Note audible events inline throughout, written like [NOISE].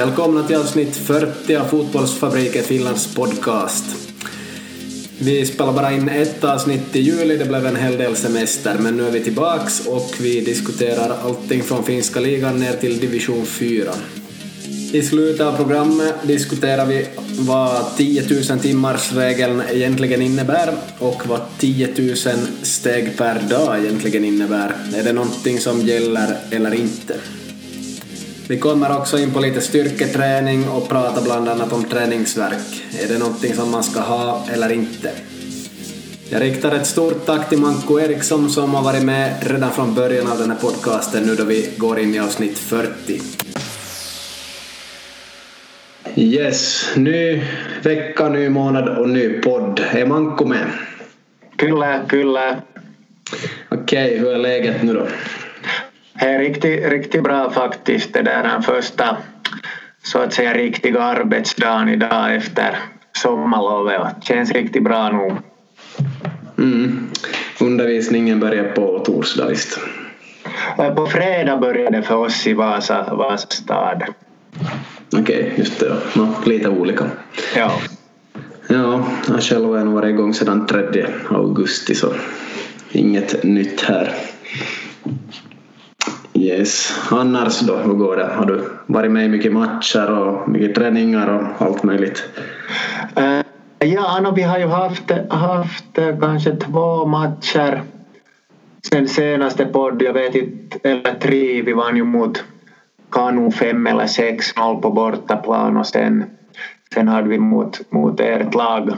Välkomna till avsnitt 40 av Fotbollsfabriken Finlands podcast. Vi spelade bara in ett avsnitt i juli, det blev en hel del semester, men nu är vi tillbaks och vi diskuterar allting från finska ligan ner till division 4. I slutet av programmet diskuterar vi vad 10 000 timmars regeln egentligen innebär och vad 10 000 steg per dag egentligen innebär. Är det någonting som gäller eller inte? Vi kommer också in på lite styrketräning och prata bland annat om träningsverk. Är det någonting som man ska ha eller inte? Jag riktar ett stort tack till Manko Eriksson som har varit med redan från början av den här podcasten nu då vi går in i avsnitt 40. Yes, ny vecka, ny månad och ny podd. Är Manko med? Kyllä, kyllä. Okej, hur är läget nu då? Det är riktigt, riktigt bra faktiskt. Det där den första så att säga riktiga arbetsdagen idag efter sommarlovet. Känns riktigt bra nu. Mm. Undervisningen börjar på torsdag visst? På fredag började det för oss i Vasa, Vasa stad. Okej, okay, just det. No, lite olika. Ja. Ja, jag själv har nog varit igång sedan 3 augusti så inget nytt här. Yes. Annars då, hur går det? Har du varit med i mycket matcher och mycket träningar och allt möjligt? Uh, ja, no, vi har ju haft, haft kanske två matcher sen senaste podd. Jag vet inte, eller tre. Vi vann ju mot Kanu 5 eller 6-0 på bortaplan och sen, sen hade vi mot, mot ert lag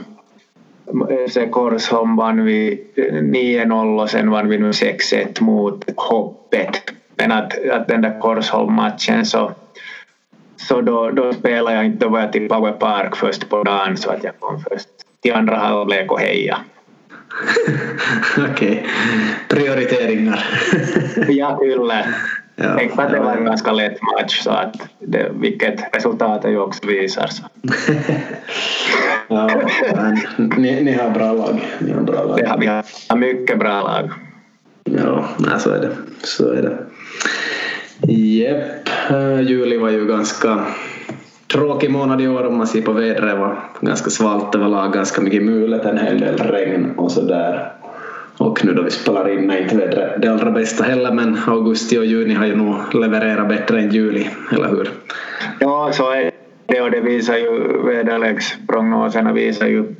FC Korsholm vann vi 9-0 och sen vann vi nu 6-1 mot Hoppet. Men att, att den där Korsholm-matchen så, så då, då spelade jag inte, då var jag till Power Park först på dagen så att jag kom först till andra halvlek och heja. [LAUGHS] Okej, okay. prioriteringar. [LAUGHS] ja, kyllä. Ja, Tänk att det var en ganska lätt match så att det, vilket resultatet ju också visar. Så. [LAUGHS] ja, ni, ni, har bra lag. Ni har bra lag. Det har, vi har mycket bra lag. Ja, nej, så är det. Så är det. Jepp, eh, juli var ju ganska tråkig månad i år om man ser på vädret. Det var ganska svalt överlag, ganska mycket mulet, en hel del regn och sådär. Och nu då vi spelar in är inte vädret det allra bästa heller men augusti och juni har ju nog levererat bättre än juli, eller hur? Ja, så är det och det visar ju väderleksprognoserna visar ju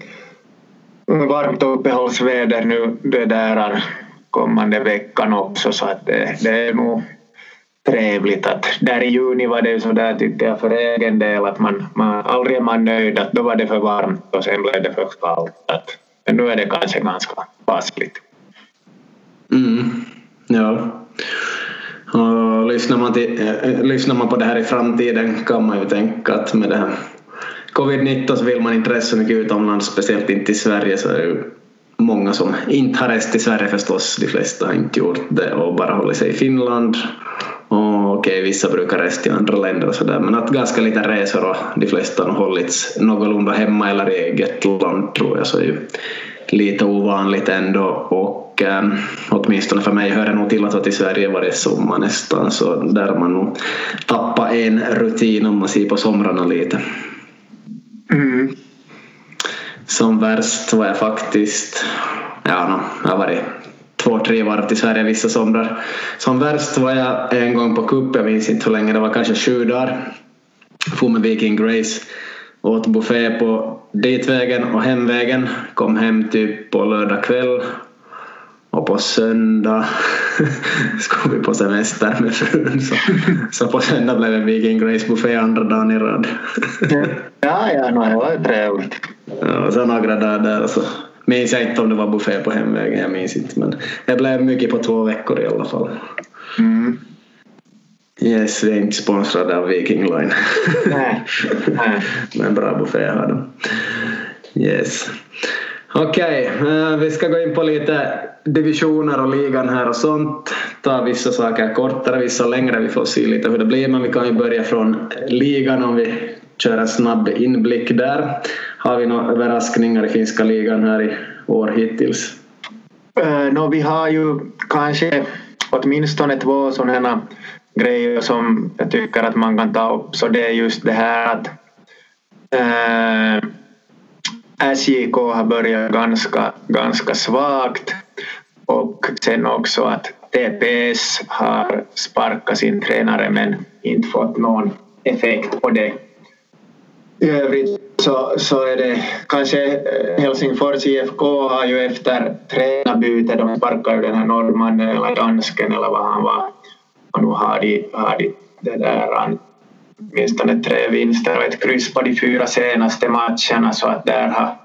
varmt uppehållsväder nu det där kommande veckan också så att det, det är nog trevligt att där i juni var det ju sådär tycker jag för egen del att man, man aldrig är man nöjd att då var det för varmt och sen blev det för kallt. Att, men nu är det kanske ganska passligt. Mm, ja. Och lyssnar, man till, äh, lyssnar man på det här i framtiden kan man ju tänka att med det här covid-19 så vill man inte resa så mycket utomlands, speciellt inte i Sverige så är det ju många som inte har rest till Sverige förstås. De flesta har inte gjort det och bara hållit sig i Finland. Och okej, vissa brukar resa till andra länder och sådär men att ganska lite resor och de flesta har hållits någorlunda hemma eller i eget land tror jag så är ju lite ovanligt ändå och ähm, åtminstone för mig hör det nog till att vara till Sverige varje sommar nästan så där har man nog tappat en rutin om man ser på somrarna lite. Mm. Som värst var jag faktiskt, ja no, jag har varit två, tre varv till Sverige vissa somrar. Som värst var jag en gång på cup, jag minns inte hur länge, det var kanske sju dagar. For med Viking Grace, åt buffé på ditvägen och hemvägen, kom hem typ på lördag kväll och [LAUGHS] på söndag skulle vi på semester med frun så, så på söndag blev det Viking Grace buffé andra dagen i rad. ja, ja, no, det var ju trevligt. Ja, och så några dagar där så minns jag inte om det var buffé på hemvägen, jag minns inte men det blev mycket på två veckor i alla fall. Mm. Yes, vi är inte sponsrade av Viking Line. Nej. Nej. [LAUGHS] men bra buffé har de. Yes. Okej, okay, vi ska gå in på lite divisioner och ligan här och sånt. Ta vissa saker kortare, vissa längre. Vi får se lite hur det blir men vi kan ju börja från ligan om vi kör en snabb inblick där. Har vi några överraskningar i finska ligan här i år hittills? Eh, uh, no, vi har ju kanske åtminstone två sådana grejer som jag tycker att man kan ta upp så det är just det här att uh, SJK har börjat ganska, ganska svagt och sen också att TPS har sparkat sin tränare men inte fått någon effekt på det. I övrigt så, så är det kanske eh, Helsingfors IFK har ju efter tränarbytet de sparkade ju den här norrmannen eller dansken eller vad han var och nu har de, har de det där åtminstone tre vinster och ett kryss på de fyra senaste matcherna så att där har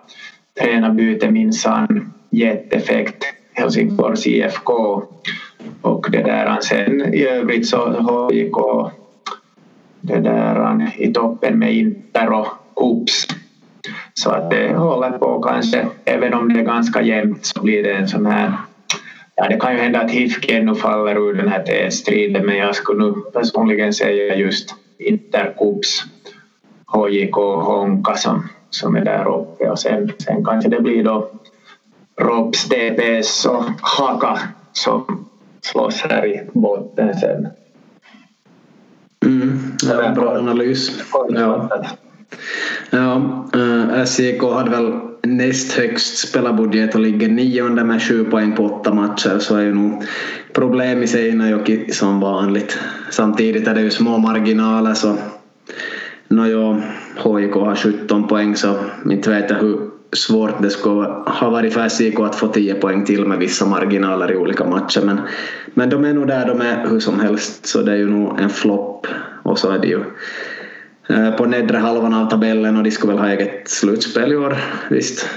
tränarbytet minsann gett effekt Helsingfors IFK och det där. Sen i övrigt så HIK det där i toppen med Inter och Kups. Så att det håller på kanske, även om det är ganska jämnt så blir det en sån här Ja, det kan ju hända att HIFK ännu faller ur den här striden men jag skulle nu personligen säga just Inter, Kups, HJK Honka som, som är där uppe och sen, sen kanske det blir då Rops, DPS och Haka som slåss här i botten sen. Mm, ja, bra analys. Ja. Ja, äh, SJK hade väl näst högst spelarbudget och ligger nionde med sju poäng på åtta matcher så är ju nog problem i Seinäjoki som vanligt. Samtidigt är det ju små marginaler så Nåjo, HIK har 17 poäng så inte vet jag hur svårt det skulle ha varit för SIK att få 10 poäng till med vissa marginaler i olika matcher men, men de är nog där de är hur som helst så det är ju nog en flopp och så är det ju på nedre halvan av tabellen och de skulle väl ha eget slutspel i år, visst?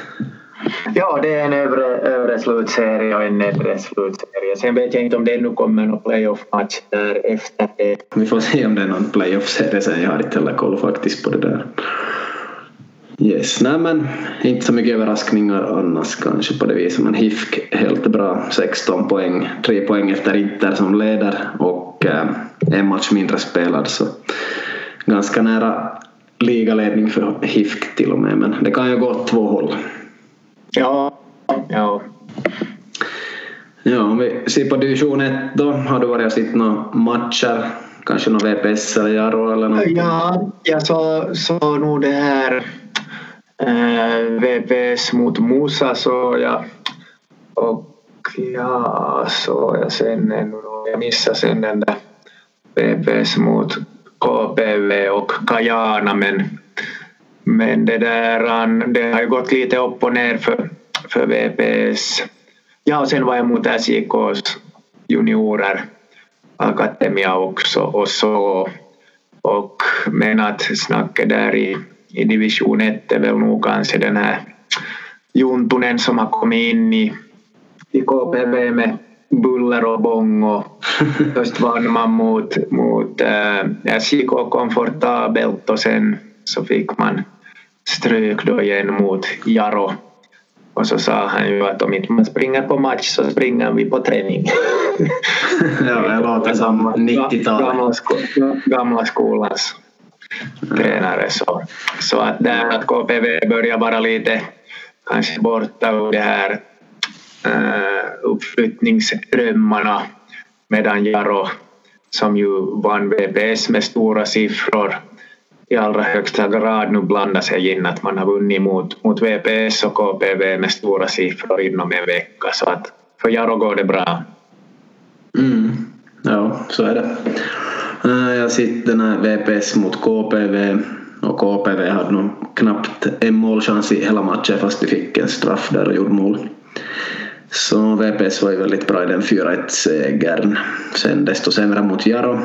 Ja, det är en övre, övre slutserie och en nedre slutserie. Sen vet jag inte om det ännu kommer någon playoff-match där efter det. Vi får se om det är någon playoff-serie sen. Jag har inte heller koll faktiskt på det där. Yes, nej men inte så mycket överraskningar annars kanske på det viset men HIFK helt bra 16 poäng, 3 poäng efter Inter som leder och eh, en match mindre spelad så ganska nära ligaledning för HIFK till och med men det kan ju gå åt två håll. Ja, ja. Ja, om vi ser på division 1 då, har du varit och sett några matcher? Kanske någon VPS eller Jaro eller något? Ja, jag såg så nog det här eh, VPS mot Musa såg jag och ja, såg jag sen ännu jag missade sen den där VPS mot KPV och Kajana men men det där, det har ju gått lite upp och ner för, för VPS. Ja, och sen var jag mot SJKs juniorer, Akademia också och så. Och men att snacket där i, i division 1 är väl nog kanske den här Juntunen som har kommit in i, i KPV med buller och bång [LAUGHS] och först vann man mot, mot äh, SJK komfortabelt och sen så fick man stryk då igen mot Jaro. Och så sa han ju att om inte man springer på match så springer vi på träning. [LAUGHS] ja, det låter som 90-talet. Gamla, gamla skolans tränare. Så, så att där att KPV börjar vara lite kanske borta ur det här Eh, uh, uppflyttningsdrömmarna medan Jaro som ju vann VPS med stora siffror i allra högsta grad nu blandar sig in att man har vunnit mot, mot VPS och KPV med stora siffror inom en vecka så att för Jaro går det bra. Mm. Ja, så är det. Eh, jag sitter när VPS mot KPV och KPV hade nog knappt en målchans i hela matchen fast de fick en straff där och gjorde mål. Så VPS var ju väldigt bra i den 4-1-segern. Sen desto sämre mot Jaro.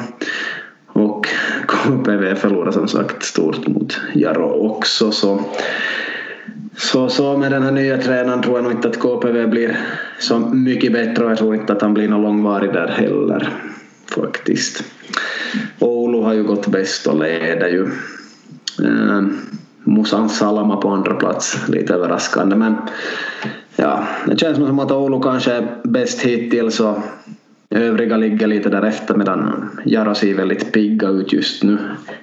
Och KPV förlorade som sagt stort mot Jaro också. Så, så, så med den här nya tränaren tror jag nog inte att KPV blir så mycket bättre och jag tror inte att han blir någon långvarig där heller. Faktiskt. Oulu har ju gått bäst och leder ju. Eh, Musan Salama på andra plats, lite överraskande men ja, det känns som att Oulu kanske är bäst hittills och Övriga ligger lite därefter medan Jaro ser väldigt pigga ut just nu.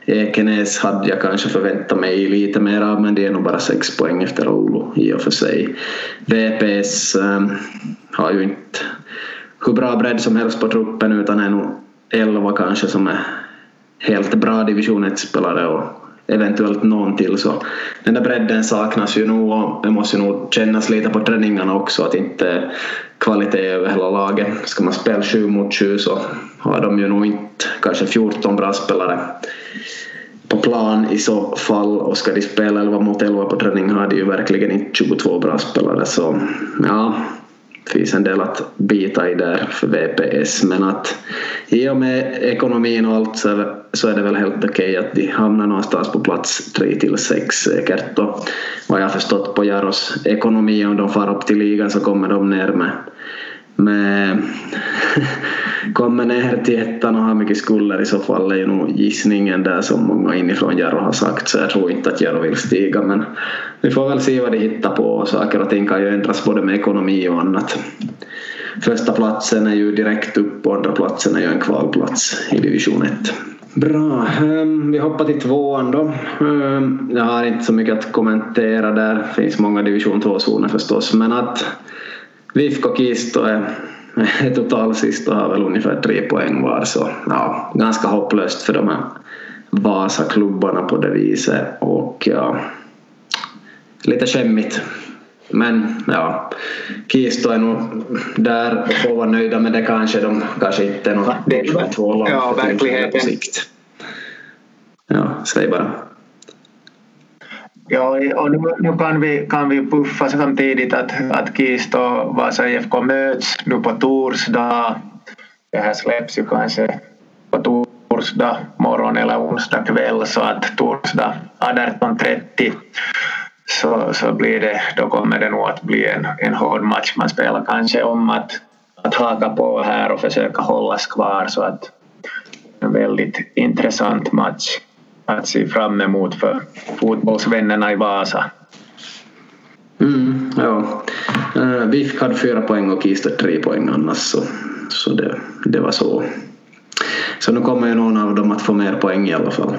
Ekenäs hade jag kanske förväntat mig lite mer av men det är nog bara sex poäng efter Oulu i och för sig. VPS ähm, har ju inte hur bra bredd som helst på truppen utan är nog 11 kanske som är helt bra division 1-spelare och eventuellt någon till så den där bredden saknas ju nog och det måste ju nog kännas lite på träningarna också att inte kvalitet över hela laget. Ska man spela 7 mot 7 så har de ju nog inte kanske 14 bra spelare på plan i så fall och ska de spela 11 mot 11 på träning har de ju verkligen inte 22 bra spelare så ja finns en del att bita i där för VPS men att i och med ekonomin och allt så är det väl helt okej okay att de hamnar någonstans på plats 3 till 6 säkert och vad jag har förstått på Jaros ekonomi om de far upp till ligan så kommer de ner med Me [LAUGHS] kommer ner till ettan och har mycket skulder i så fall är ju nog gissningen där som många inifrån Jarro har sagt så jag tror inte att Jarro vill stiga men vi får väl se vad de hittar på saker och ting kan ju ändras både med ekonomi och annat. Första platsen är ju direkt upp och andra platsen är ju en kvalplats i division 1. Bra, ehm, vi hoppar till tvåan då. Ehm, jag har inte så mycket att kommentera där, det finns många division 2-zoner förstås men att Vifko Kisto är [LAUGHS] totalsist och har väl ungefär tre poäng var så ja, ganska hopplöst för de här Vasa-klubbarna på det viset och ja, lite skämmigt. Men ja, Kisto är nog där och får vara nöjda med det kanske. De kanske inte är något två lag ja, verkligheten. på sikt. Ja, säg bara. Ja, och nu, nu, kan, vi, kan vi puffa samtidigt att, att Kist och Vasa IFK möts nu på torsdag. Det här släpps ju kanske på torsdag morgon eller onsdag kväll så att torsdag 18.30 så, så blir det, då kommer det nog att bli en, en hård match. Man spelar kanske om att, att haka på här och försöka hållas kvar så att en väldigt intressant match att se fram emot för fotbollsvännerna i Vasa. Mm, ja. Eh, uh, VIF hade fyra poäng och Kista tre poäng annars så, så det, det var så. Så nu kommer ju någon av dem att få mer poäng i alla fall.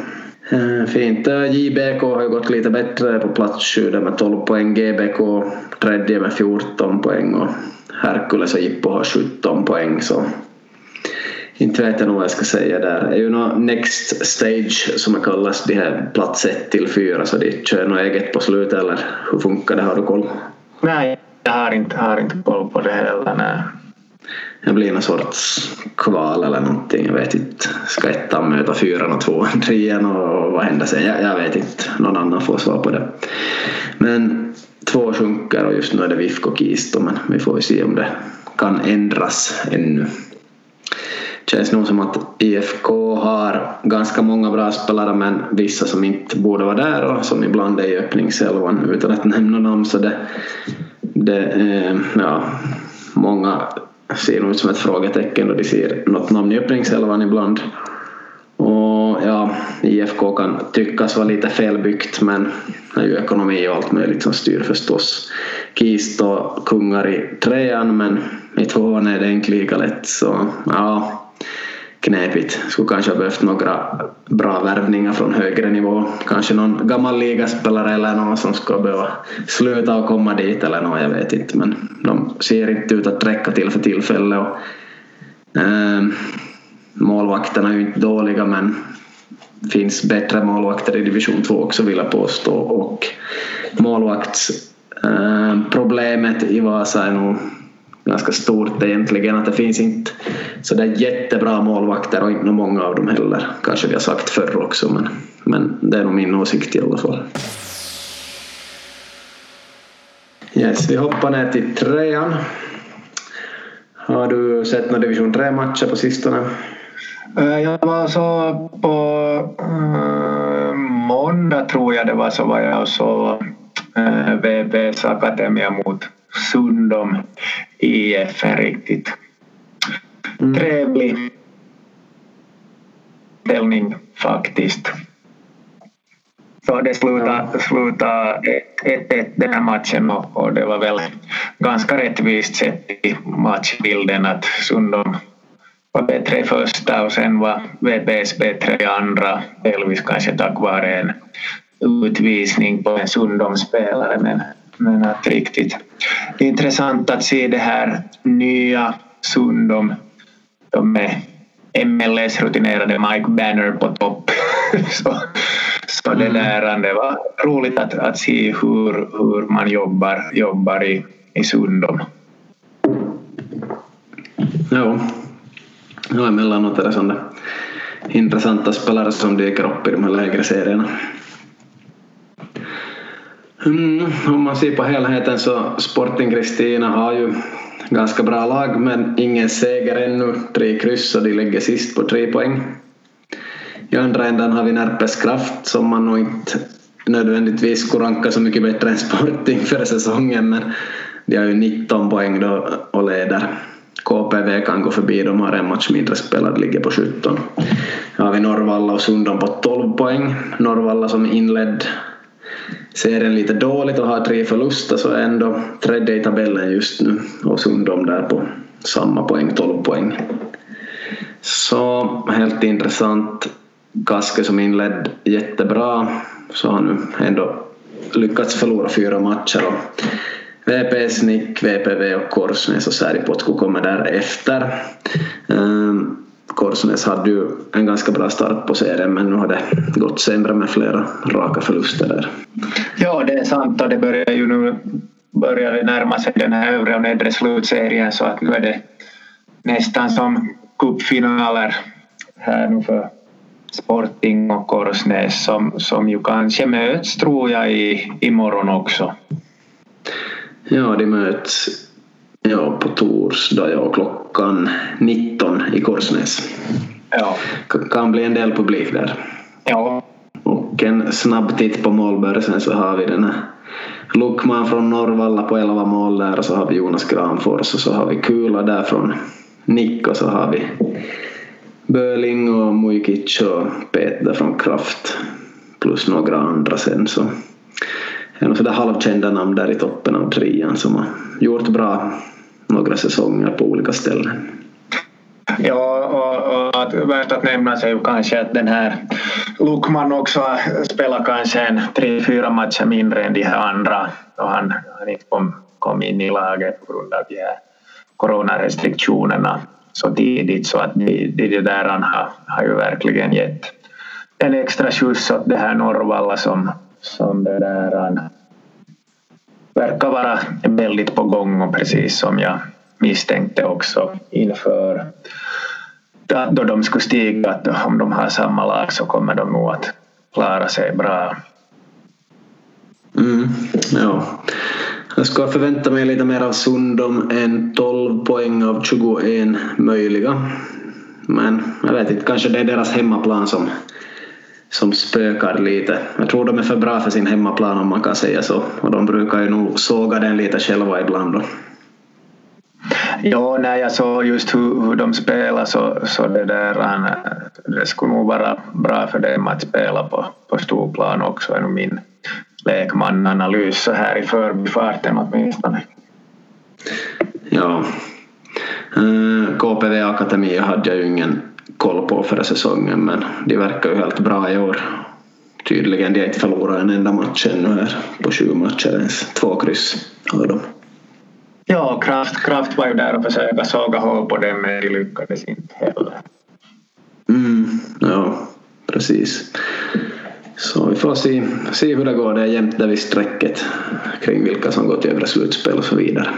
Uh, fint. Eh, JBK har ju gått lite bättre på plats 7 med 12 poäng. GBK tredje med 14 poäng och Herkules och Jippo har 17 poäng så inte vet jag nog vad jag ska säga där. Det är ju något next stage som det kallas, de här plats 1 till 4 så de kör något eget på slutet eller hur funkar det? Har du koll? Nej, jag har inte, har inte koll på det heller. Nej. Det blir någon sorts kval eller någonting, jag vet inte. Ska ettan möta fyran och tvåan, [LAUGHS] trean och vad händer sen? Jag, jag vet inte, någon annan får svar på det. Men två sjunker och just nu är det VIFK och Kisto men vi får ju se om det kan ändras ännu känns nog som att IFK har ganska många bra spelare men vissa som inte borde vara där och som ibland är i öppningselvan utan att nämna namn så det, det eh, ja, många ser nog ut som ett frågetecken och de ser något namn i öppningselvan ibland. Och ja, IFK kan tyckas vara lite felbyggt men det är ju ekonomi och allt möjligt som styr förstås. Kist och kungar i trean men i tvåan är det inte lika lätt så ja, knepigt. Skulle kanske ha behövt några bra värvningar från högre nivå. Kanske någon gammal ligaspelare eller någon som ska behöva sluta och komma dit eller något, jag vet inte. Men de ser inte ut att räcka till för tillfället. Och, eh, målvakterna är ju inte dåliga men finns bättre målvakter i division 2 också vill jag påstå. Och målvaktsproblemet ehm, eh, i Vasa är nog ganska stort egentligen att det finns inte så där jättebra målvakter och inte många av dem heller. Kanske vi har sagt förr också men, men det är nog min åsikt i alla fall. Yes, vi hoppar ner till trean. Har du sett några division 3-matcher på sistone? Eh, jag var så på äh, måndag tror jag det var så var jag och så eh, äh, VBs Akademia mot Sundom IF en riktigt mm. trevlig ställning faktiskt. Så det slutade, slutade 1-1 den här matchen och, och, det var väl ganska rättvist sett i matchbilden att Sundom var bättre i första och sen var VBS bättre i andra, delvis kanske tack vare en utvisning på en Sundom-spelare men men att riktigt intressant att se det här nya Sundom. De är MLS-rutinerade Mike Banner på topp. [LAUGHS] så så det, mm. där, det var roligt att, att se hur, hur man jobbar, jobbar i, i Sundom. Ja emellanåt är det sådana intressanta spelare som dyker upp i de här lägre serierna. Mm, om man ser på helheten så Sporting Kristina har ju ganska bra lag men ingen seger ännu. Tre kryss och de ligger sist på tre poäng. I andra änden har vi Närpes Kraft som man nog inte nödvändigtvis skulle ranka så mycket bättre än Sporting [LAUGHS] för säsongen men de har ju 19 poäng då och leder. KPV kan gå förbi, de har en match mindre spelad, ligger på 17. Här har vi Norrvalla och Sundom på 12 poäng. Norrvalla som inledd serien lite dåligt och har tre förluster så är ändå tredje i tabellen just nu och Sundom där på samma poäng, 12 poäng. Så helt intressant. Kaske som inledd jättebra så har nu ändå lyckats förlora fyra matcher. Och VP, Snick, VPV och Korsnäs och Säripotku kommer därefter. Um, ehm, Korsnäs hade ju en ganska bra start på serien men nu har det gått sämre med flera raka förluster där. Ja, det är sant och det börjar ju nu börjar närma sig den här övre och nedre slutserien så att nu är det nästan som cupfinaler här nu för Sporting och Korsnäs som, som ju kanske möts tror jag i, imorgon också. Ja, de möts ja, på torsdag ja, klockan 19 i Korsnäs. Ja. Kan bli en del publik där. Ja. Och en snabb titt på målbörsen så har vi den här Lukman från Norrvalla på 11 mål där och så har vi Jonas Granfors och så har vi Kula där från Nick och så har vi Böling och Mujkic och Peter från Kraft plus några andra sen så är nog sådär halvkända namn där i toppen av trian som har gjort bra några säsonger på olika ställen. Ja, och, och värt att nämna sig ju kanske att den här Lukman också spelar kanske en tre, fyra matcher mindre än de här andra och han, han inte kom, kom in i laget på grund av de här coronarestriktionerna så tidigt så att det, de där han har, har ju verkligen gett en extra skjuts åt det här Norrvalla som, som det där han verkar vara väldigt på gång och precis som jag misstänkte också inför då de skulle stiga att om de har samma lag så kommer de nog att klara sig bra. Mm, ja. Jag ska förvänta mig lite mer av Sundom än 12 poäng av 21 möjliga. Men jag vet inte, kanske det är deras hemmaplan som, som spökar lite. Jag tror de är för bra för sin hemmaplan om man kan säga så. Och de brukar ju nog såga den lite själva ibland. Då. Ja, när jag såg just hur, hur de spelar så, så det där, det skulle nog vara bra för dem att spela på, på storplan också, är min lekmananalys så här i förbifarten åtminstone. Ja. Eh, KPV Akademi hade jag ju ingen koll på förra säsongen men de verkar ju helt bra i år. Tydligen, de har inte förlorat en enda match ännu här på sju matcher ens. Två kryss har de. Ja, Kraft, Kraft var ju där och försökte såga hål på dem men de lyckades inte heller. Mm, ja, precis. Så vi får se, se hur det går. Det är jämnt där vid strecket kring vilka som går till övre slutspel och så vidare.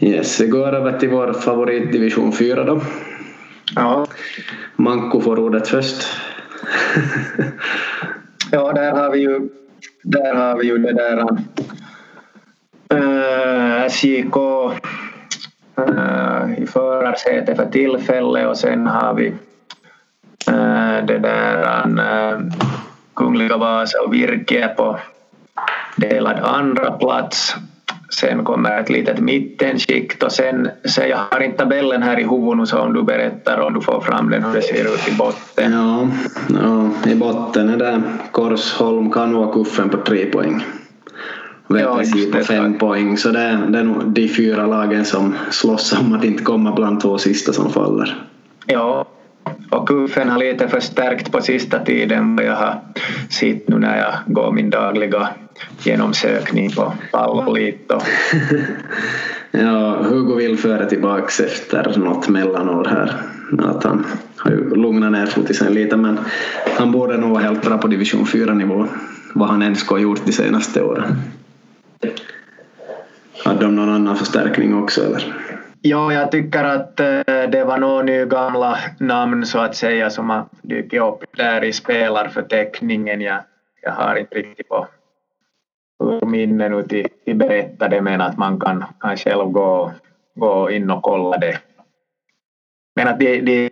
Yes, vi går över till vår favoritdivision 4 då. Ja. Manko får ordet först. ja, där har vi ju, där har vi ju det där äh, SJK äh, i förarsäte för tillfället och sen har vi äh, det där äh, Kungliga Vasa och Virke på delad andra plats Sen kommer ett litet mittenskikt och sen, sen jag har inte tabellen här i huvudet så om du berättar om du får fram den hur det ser ut i botten. Ja, ja i botten är det Korsholm, Kanua Kuffen på tre poäng. VPC ja, på fem poäng så det är, det är nog de fyra lagen som slåss om att inte komma bland två sista som faller. Ja, och Kuffen har lite förstärkt på sista tiden vad jag har sett nu när jag går min dagliga genomsökning på Pallolit. [LAUGHS] Ja, Hugo vill föra tillbaks efter något mellanår här. Att han har ju lugnat ner fotisen lite men han borde nog vara helt bra på division 4 nivå. Vad han än har ha gjort de senaste åren. Hade de någon annan förstärkning också eller? Ja, jag tycker att eh, det var några nu gamla namn så att säga som har dykt upp där i spelarförteckningen. Jag, jag har inte riktigt på minne nu till, till berättade men att man kan, kan själv gå, gå in och kolla det. Men att de, de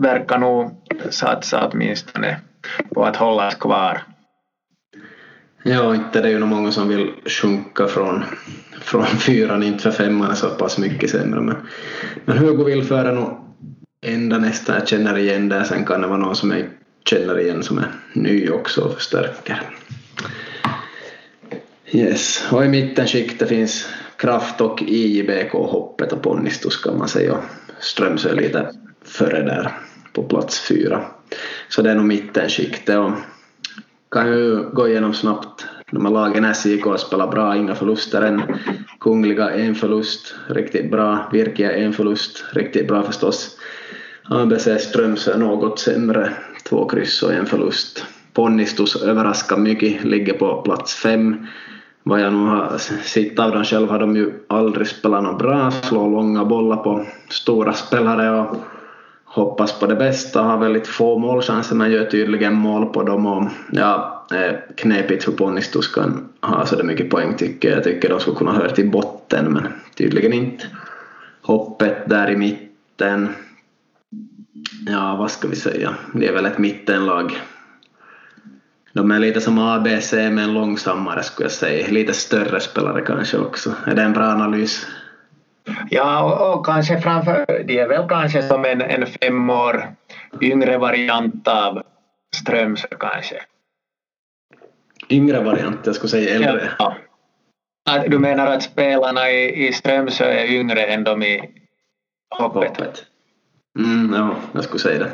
verkar nog satsa åtminstone på att hållas kvar. Ja, inte det är ju nog många som vill sjunka från, från fyran, inte för femman är så pass mycket sämre. Men, men Hugo vill föra nog ända nästan jag känner igen där Sen kan det vara någon som jag känner igen som är ny också och förstärker. Yes, och i mittenskiktet finns Kraft och IJBK hoppet och Ponnistus kan man säga. Strömsö lite före där på plats fyra. Så det är nog mittenskiktet och kan ju gå igenom snabbt. De här lagen SJK spelar bra, inga förluster än. Kungliga en förlust, riktigt bra. Virkia en förlust, riktigt bra förstås. ABC Strömsö något sämre, två kryss och en förlust. Ponnistus överraskar mycket, ligger på plats fem. Vad jag nu har sett av dem själv har de ju aldrig spelat något bra, slår långa bollar på stora spelare och hoppas på det bästa, har väldigt få målchanser men gör tydligen mål på dem och ja, Eh, knepigt hur Ponnistus kan ha så mycket poäng tycker jag. Jag tycker de skulle kunna höra till botten men tydligen inte. Hoppet där i mitten. Ja, vad ska vi säga? Det är väl ett mittenlag. De är lite som ABC men långsammare skulle jag säga. Lite större spelare kanske också. Är det en bra analys? Ja, och, och, kanske framför, de är väl kanske som en, en fem år yngre variant av Strömsö kanske. Yngre variant, jag skulle säga äldre. Ja. Du menar att spelarna i, i Strömsö är yngre än de i Hoppet? hoppet. Mm, ja, jag skulle säga det.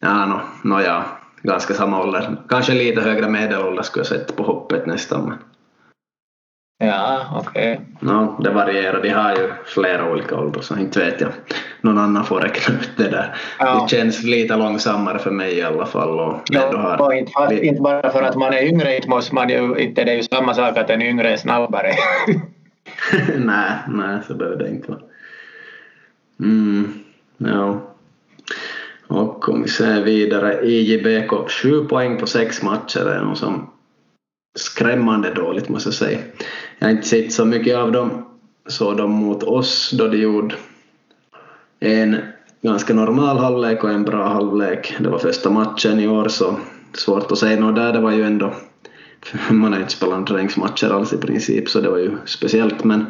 Ja, no, no, ja, ganska samma ålder. Kanske lite högre medelålder skulle jag sätta på Hoppet nästan. Ja, okej. Okay. No, det varierar. De har ju flera olika åldrar så inte vet jag. Någon annan får räkna ut det där. Ja. Det känns lite långsammare för mig i alla fall. Och ja, har... och inte, fast, inte bara för att man är yngre, inte måste man ju, inte det är ju samma sak att en yngre är snabbare. [LAUGHS] nej, nej, så behöver det inte vara. Mm, ja. Och om vi ser vidare, IJBK 7 poäng på sex matcher är nog som skrämmande dåligt måste jag säga. Jag har inte sett så mycket av dem. Såg dem mot oss då de gjorde en ganska normal halvlek och en bra halvlek. Det var första matchen i år så svårt att säga något där. Det var ju ändå [LAUGHS] man har inte spelat träningsmatcher alls i princip så det var ju speciellt men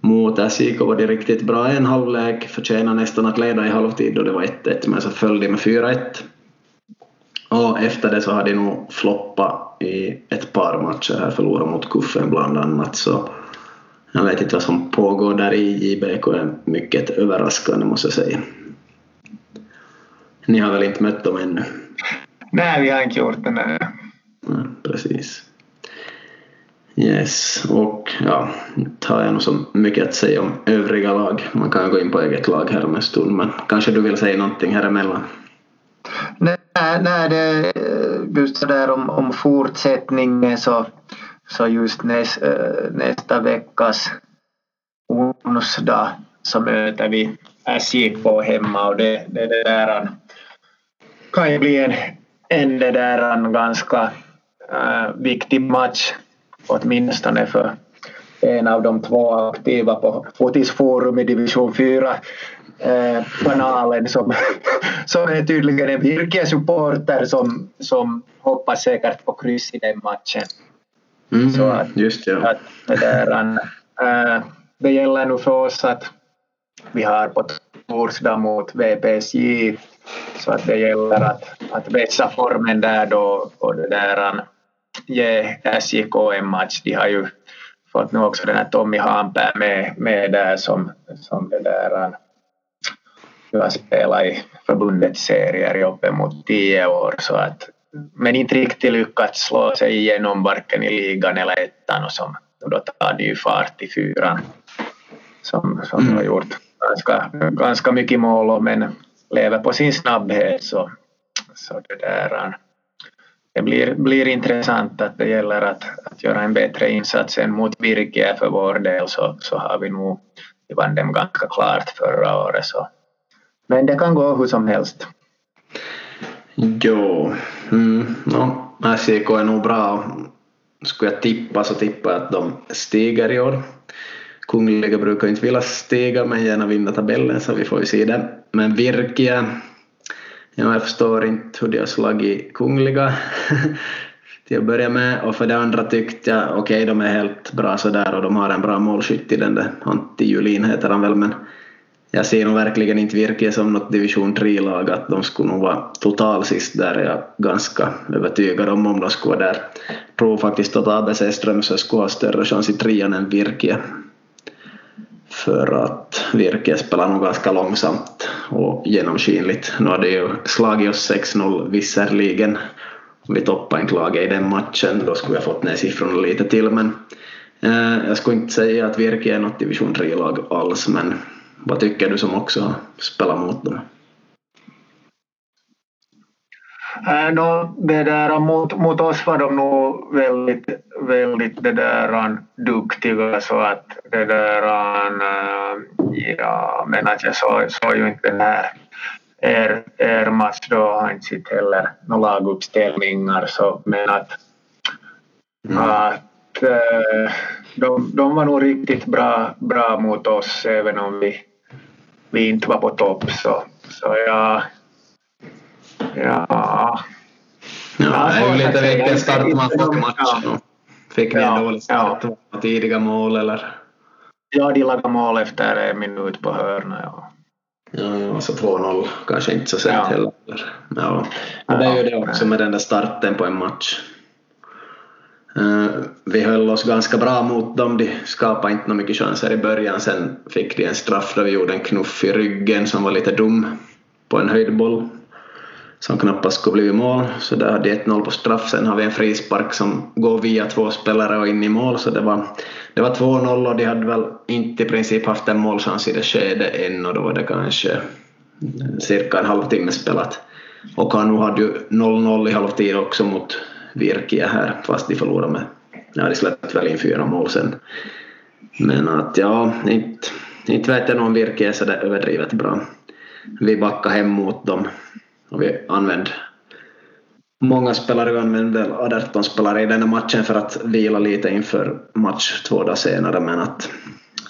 mot SJK var det riktigt bra en halvlek, förtjänade nästan att leda i halvtid och det var 1-1 men så föll de med 4-1. Och efter det så har de nog floppat i ett par matcher här, förlorat mot Kuffen bland annat så jag vet inte vad som pågår där i JBK är mycket överraskande måste jag säga. Ni har väl inte mött dem ännu? Nej, vi har inte gjort det. Nej. Ja, precis. Yes, och ja, inte har jag nog så mycket att säga om övriga lag. Man kan gå in på eget lag här om en stund, men kanske du vill säga någonting här emellan? Nej, nej det, eh, just det där om, om fortsättningen så, så just näs, eh, nästa veckas onsdag så möter vi SJK hemma och det, det, det där kan ju bli en, en det där ganska äh, viktig match åtminstone för en av de två aktiva på Fotisforum i division 4 eh, kanalen som, [LAUGHS] som är tydligen en Virke-supporter som, som hoppas säkert på kryss i den matchen. Mm, så att, just ja. att det, där, äh, det gäller nu för oss att vi har på torsdag mot VPSJ så att det gäller att, att vässa formen där då och det där ge SJK en match. De har ju fått nu också den här Tommy Hampää med, med där som, som det där har spelat i förbundets serier i uppemot tio år så att men inte riktigt lyckats slå sig igenom varken i ligan eller ettan och som då tar ny fart i fyran. som, som mm. har gjort ganska, ganska mycket mål men lever på sin snabbhet så, så det där det blir, blir intressant att det gäller att, att göra en bättre insats än mot Virke för vår del så, så har vi nog, vi vann dem ganska klart förra året så. Men det kan gå hur som helst. Jo, mm, no, SJK är nog bra. Skulle jag tippa så tippar jag att de stiger i år. Kungliga brukar inte vilja stiga men gärna vinna tabellen så vi får ju se det. Men Virke Ja, jag förstår inte hur de har slagit Kungliga. [LAUGHS] Till att börja med och för det andra tyckte jag okej okay, de är helt bra sådär och de har en bra målskytt i den där. Antti Julin heter han väl men jag ser nog verkligen inte Virke som något division 3-lag att de skulle nog vara total sist där. Är jag ganska övertygad om om de skulle vara där. Jag tror faktiskt att ABC Strömsö skulle ha större chans i trean än Virke för att Virke spelar nog ganska långsamt och genomskinligt. Nu hade ju slagit oss 6-0 visserligen. Om vi toppade inte laget i den matchen då skulle vi ha fått ner siffrorna lite till men eh, jag skulle inte säga att Virke är något division 3-lag alls men vad tycker du som också har spelat mot dem? Äh, no, det där, mot, mot oss var de nog väldigt, väldigt det där, duktiga så att det där, ja, men att jag såg, såg ju inte den här er, er match då, har inte sett heller några laguppställningar så, men att, mm. att de, de var nog riktigt bra, bra mot oss även om vi, vi inte var på topp så, så ja, Ja. Ja, det är ju lite vilken start man får i matchen. Fick ni en dålig start? Ja. Tidiga mål eller? Ja, de lagade mål efter en minut på hörna. Ja. Ja, ja, så 2-0 kanske inte så sent ja. heller. Ja. Men det är ju det också med den där starten på en match. Uh, vi höll oss ganska bra mot dem, de skapade inte mycket chanser i början, sen fick de en straff där vi gjorde en knuff i ryggen som var lite dum på en höjdboll som knappast skulle blivit mål, så där hade 1-0 på straff. Sen har vi en frispark som går via två spelare och in i mål, så det var, det var 2-0 och de hade väl inte i princip haft en målchans i det skedet än och då var det kanske cirka en halvtimme spelat. Och Kanu hade ju 0-0 i halvtid också mot Virkia här, fast de förlorade med, ja de släppte väl in fyra mål sen. Men att ja, inte, inte vet jag nog om Virkia är så där överdrivet bra. Vi backade hem mot dem och vi använde många spelare, vi använde 18 spelare i den här matchen för att vila lite inför match två dagar senare men att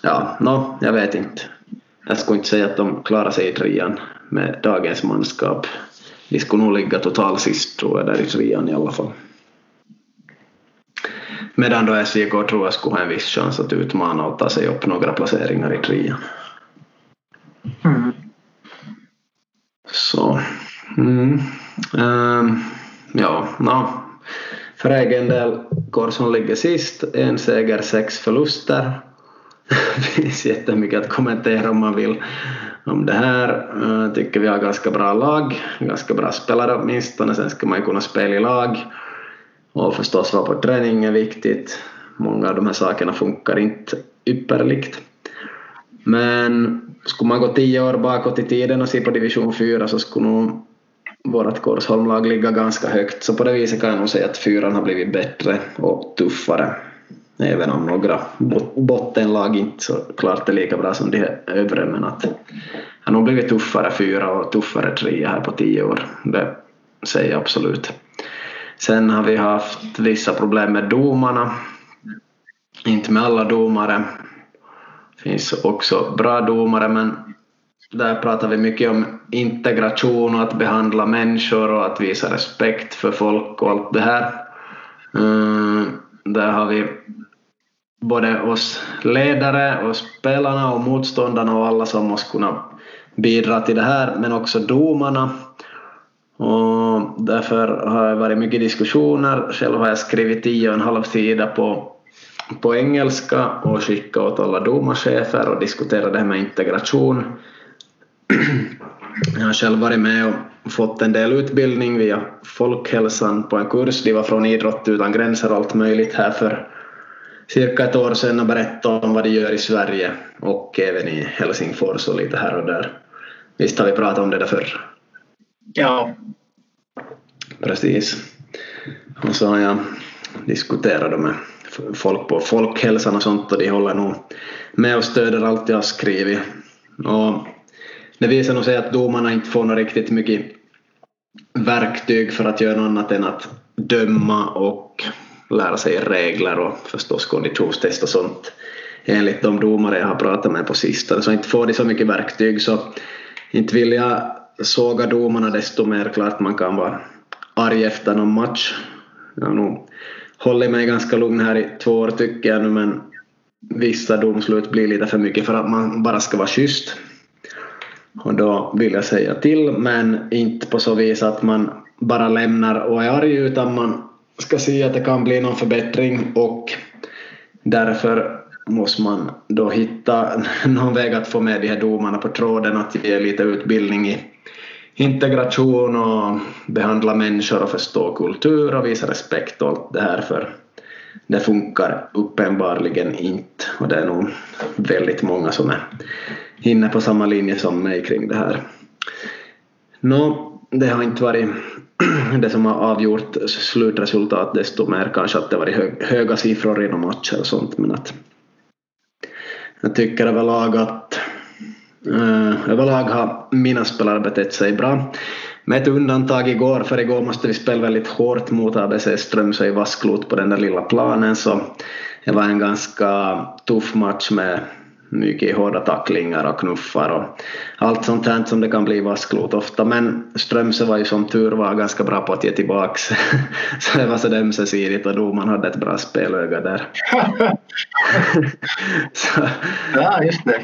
ja, no, jag vet inte. Jag skulle inte säga att de klarar sig i trean med dagens manskap. De skulle nog ligga total sist tror jag där i trean i alla fall. Medan då SJK tror jag skulle ha en viss chans att utmana och ta sig upp några placeringar i trean. Mm. Så Mm. Um, ja, no. för egen del, Korsson ligger sist, en seger, sex förluster. det [LAUGHS] finns jättemycket att kommentera om man vill om det här. Jag tycker vi har ganska bra lag, ganska bra spelare åtminstone, sen ska man ju kunna spela i lag. Och förstås vara på träning är viktigt. Många av de här sakerna funkar inte ypperligt. Men skulle man gå tio år bakåt i tiden och se på division 4 så skulle nog vårt Korsholmlag ligga ganska högt så på det viset kan jag nog säga att fyran har blivit bättre och tuffare. Även om några bottenlag inte så klart är lika bra som de övre men att det har nog blivit tuffare fyra och tuffare trea här på tio år. Det säger jag absolut. Sen har vi haft vissa problem med domarna. Inte med alla domare. Det finns också bra domare men där pratar vi mycket om integration och att behandla människor och att visa respekt för folk och allt det här. Eh, där har vi både oss ledare och spelarna och motståndarna och alla som måste kunna bidra till det här, men också domarna. Och därför har det varit mycket diskussioner. Själv har jag skrivit tio och en halv sida på, på engelska och skickat åt alla domarchefer och diskuterat det här med integration jag har själv varit med och fått en del utbildning via Folkhälsan på en kurs. De var från Idrott utan gränser och allt möjligt här för cirka ett år sedan och berättade om vad de gör i Sverige och även i Helsingfors och lite här och där. Visst har vi pratat om det där förr? Ja. Precis. Och så har jag diskuterat med folk på Folkhälsan och sånt och de håller nog med och stöder allt jag har skrivit. Och det visar nog sig att domarna inte får något riktigt mycket verktyg för att göra något annat än att döma och lära sig regler och förstås konditionstest och sånt enligt de domare jag har pratat med på sistone. Så inte får de så mycket verktyg så inte vill jag såga domarna desto mer. Klart man kan vara arg efter någon match. Jag har nog hållit mig ganska lugn här i två år tycker jag nu men vissa domslut blir lite för mycket för att man bara ska vara schysst. Och då vill jag säga till men inte på så vis att man bara lämnar och är arg utan man ska se att det kan bli någon förbättring. Och därför måste man då hitta [LAUGHS] någon väg att få med de här domarna på tråden att ge lite utbildning i integration och behandla människor och förstå kultur och visa respekt och allt det här. För det funkar uppenbarligen inte och det är nog väldigt många som är inne på samma linje som mig kring det här. Nå, det har inte varit [CLEARS THROAT] det som har avgjort slutresultat desto mer kanske att det varit höga siffror inom matcher och sånt men att jag tycker överlag att eh, överlag har mina spelare betett sig bra. Med ett undantag igår, för igår måste vi spela väldigt hårt mot ABC Strömsö i Vasklot på den där lilla planen så det var en ganska tuff match med mycket hårda tacklingar och knuffar och allt sånt här som det kan bli vasklot ofta. Men Strömsö var ju som tur var ganska bra på att ge tillbaks. [LAUGHS] så det var så ömsesidigt och domaren hade ett bra spelöga där. [LAUGHS] [LAUGHS] ja, just det.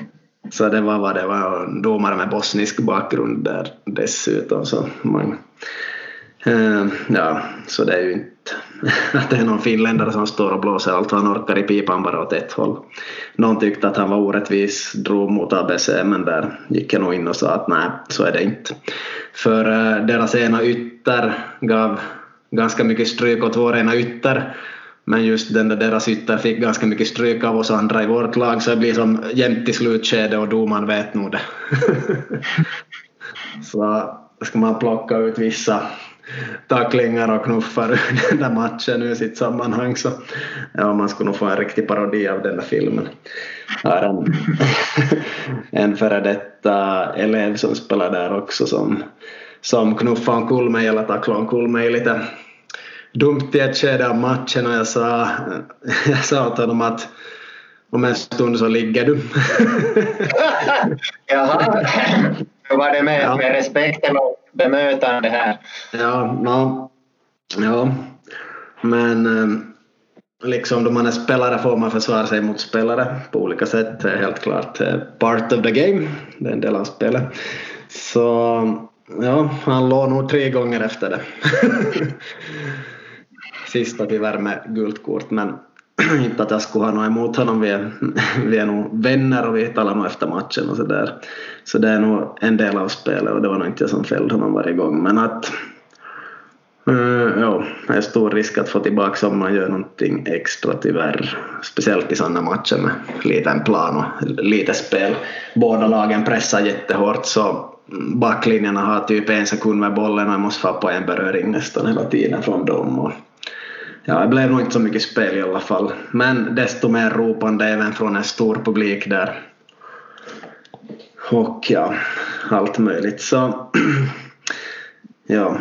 Så det var vad det var. Domare med bosnisk bakgrund där dessutom. Så man, eh, ja, så det är ju inte [LAUGHS] att det är någon finländare som står och blåser allt han orkar i pipan bara åt ett håll. Någon tyckte att han var orättvis, drog mot ABC, men där gick jag nog in och sa att nej, så är det inte. För eh, deras ena ytter gav ganska mycket stryk åt vår ena ytter, men just den där deras ytter fick ganska mycket stryk av oss andra i vårt lag, så det blir som jämnt i slutskedet och domaren vet nog det. [LAUGHS] så ska man plocka ut vissa tacklingar och knuffar ur [LAUGHS] den där matchen ur sitt sammanhang så ja, man skulle nog få en riktig parodi av den där filmen. Här en, [LAUGHS] en före detta elev som spelar där också som, som knuffade omkull mig eller tacklade omkull mig lite dumt i ett skede av matchen och jag sa, [LAUGHS] jag sa åt honom att om en stund så ligger du. [LAUGHS] Jaha, hur var det med, ja. med respekten och bemötande här. Ja, no, ja. men eh, liksom då man är spelare får man försvara sig mot spelare på olika sätt. Det är helt klart eh, part of the game. Det är en del av spelet. Så ja, han låg nog tre gånger efter det. [LAUGHS] Sista tyvärr med gult kort men [CLEARS THROAT] inte att jag skulle ha något emot honom. Vi är, [LAUGHS] vi är nog vänner och vi talar nog efter matchen och sådär. Så det är nog en del av spelet och det var nog inte jag som fällde honom varje gång. Men att Mm, ja, det är stor risk att få tillbaka om man gör någonting extra tyvärr. Speciellt i sådana matcher med liten plan och lite spel. Båda lagen pressar jättehårt så backlinjerna har typ en sekund med bollen och jag måste få på en beröring nästan hela tiden från dem. Och ja, det blev nog inte så mycket spel i alla fall. Men desto mer ropande även från en stor publik där. Och ja, allt möjligt. Så [CLEARS THROAT] ja,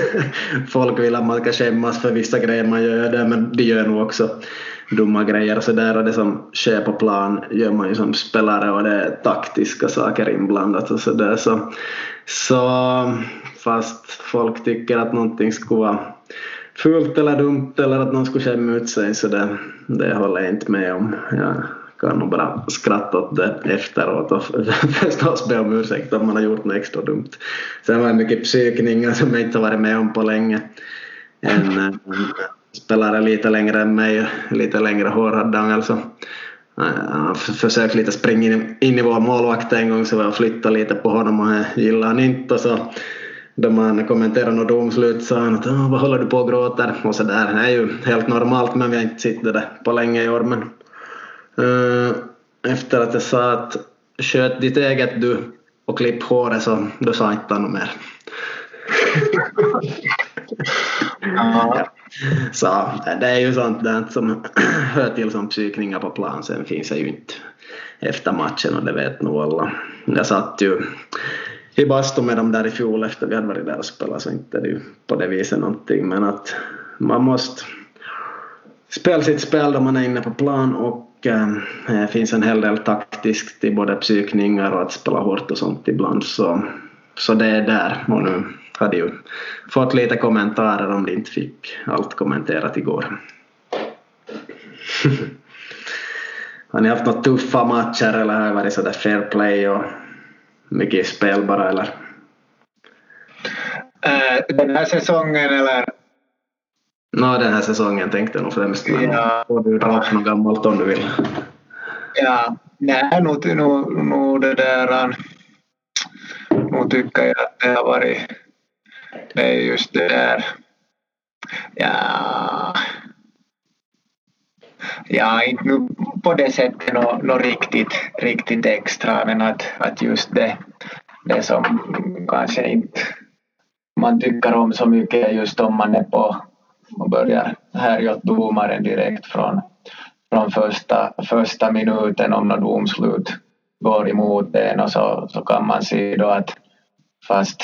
[LAUGHS] folk vill att man ska skämmas för vissa grejer man gör där men de gör nog också dumma grejer och sådär och det som sker på plan gör man ju som spelare och det är taktiska saker inblandat och sådär så, så fast folk tycker att någonting skulle vara fult eller dumt eller att någon skulle skämma ut sig så det, det håller jag inte med om. Jag kan nog bara skratta åt det efteråt och [LAUGHS] förstås be om ursäkt om man har gjort något extra dumt. Sen var det mycket psykningar som jag inte har varit med om på länge. En, en spelare lite längre än mig, lite längre hår hade han alltså. Han försökte lite springa in, in i vår målvakt en gång så jag flyttade lite på honom och det gillade han inte och så då man kommenterar något domslut sa han att vad håller du på och gråter och sådär. Det är ju helt normalt men vi har inte sett det där på länge i år men uh, efter att jag sa att sköt ditt eget du och klipp håret så då sa inte han något mer. ja. [LAUGHS] Så det är ju sånt där som [CLEARS THROAT] hör till som psykningar på plan. Sen finns det ju inte efter matchen och det vet nog alla. Jag satt ju i bastu med dem där i fjol efter vi hade varit där och spelat så inte är det ju på det viset någonting. Men att man måste spela sitt spel då man är inne på plan och äh, det finns en hel del taktiskt i både psykningar och att spela hårt och sånt ibland. Så, så det är där. Och nu hade ju fått lite kommentarer om de inte fick allt kommenterat igår. [LAUGHS] Har ni haft några tuffa matcher eller har det varit sådär fair play och mycket spelbara eller? Uh, den här säsongen eller? Nå, den här säsongen tänkte jag nog främst men ja. får du dra upp något gammalt om du vill. Ja, nej, nog, nog, nog det där. Nu tycker jag att det har varit det är just det där. Ja, ja inte nu på det sättet något no riktigt, riktigt extra men att, att just det, det som kanske inte man tycker om så mycket just om man är på och börjar härja åt domaren direkt från, från första, första minuten om något domslut går emot en och så, så kan man se då att fast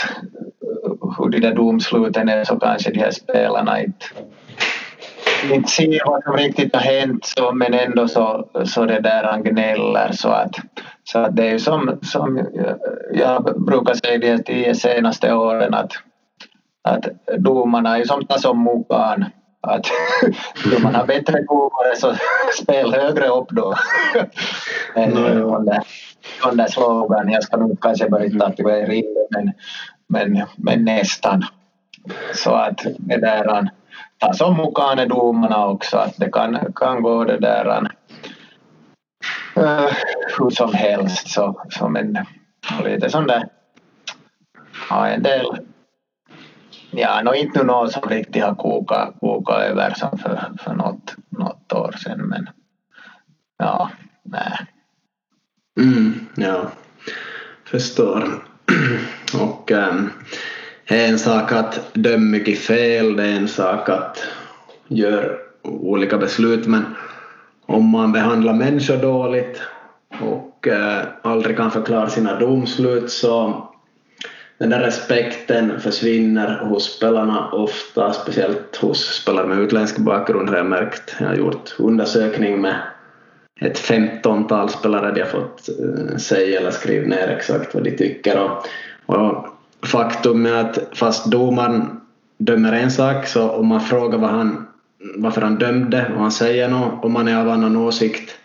hur de där domsluten är så kanske de här spelarna inte, inte ser vad som riktigt har hänt så, men ändå så, så det där han gnäller så att, så att det är ju som, som jag brukar säga de tio senaste åren att, att domarna är som tas om mukaan att [LAUGHS] om man har bättre domare så [LAUGHS] spel högre upp då. no, där, där slogan, jag ska nog kanske börja tatuera in men men, men nästan. Så att det där ta som mukaan är domarna också, att det kan, kan gå det där uh, hur som helst. Så, så men lite sån där, ja en del Ja, no, inte någon som riktigt har kokat, kokat över som för, för något, något år sedan men ja, nej. Mm, ja, förstår. Och ähm, det är en sak att döma mycket fel, det är en sak att göra olika beslut, men om man behandlar människor dåligt och eh, aldrig kan förklara sina domslut så den där respekten försvinner hos spelarna ofta, speciellt hos spelare med utländsk bakgrund har jag märkt. Jag har gjort undersökning med ett femtontal spelare de har fått eh, säga eller skriva ner exakt vad de tycker. Och, och faktum är att fast domaren dömer en sak så om man frågar vad han, varför han dömde och han säger något, om man är av annan åsikt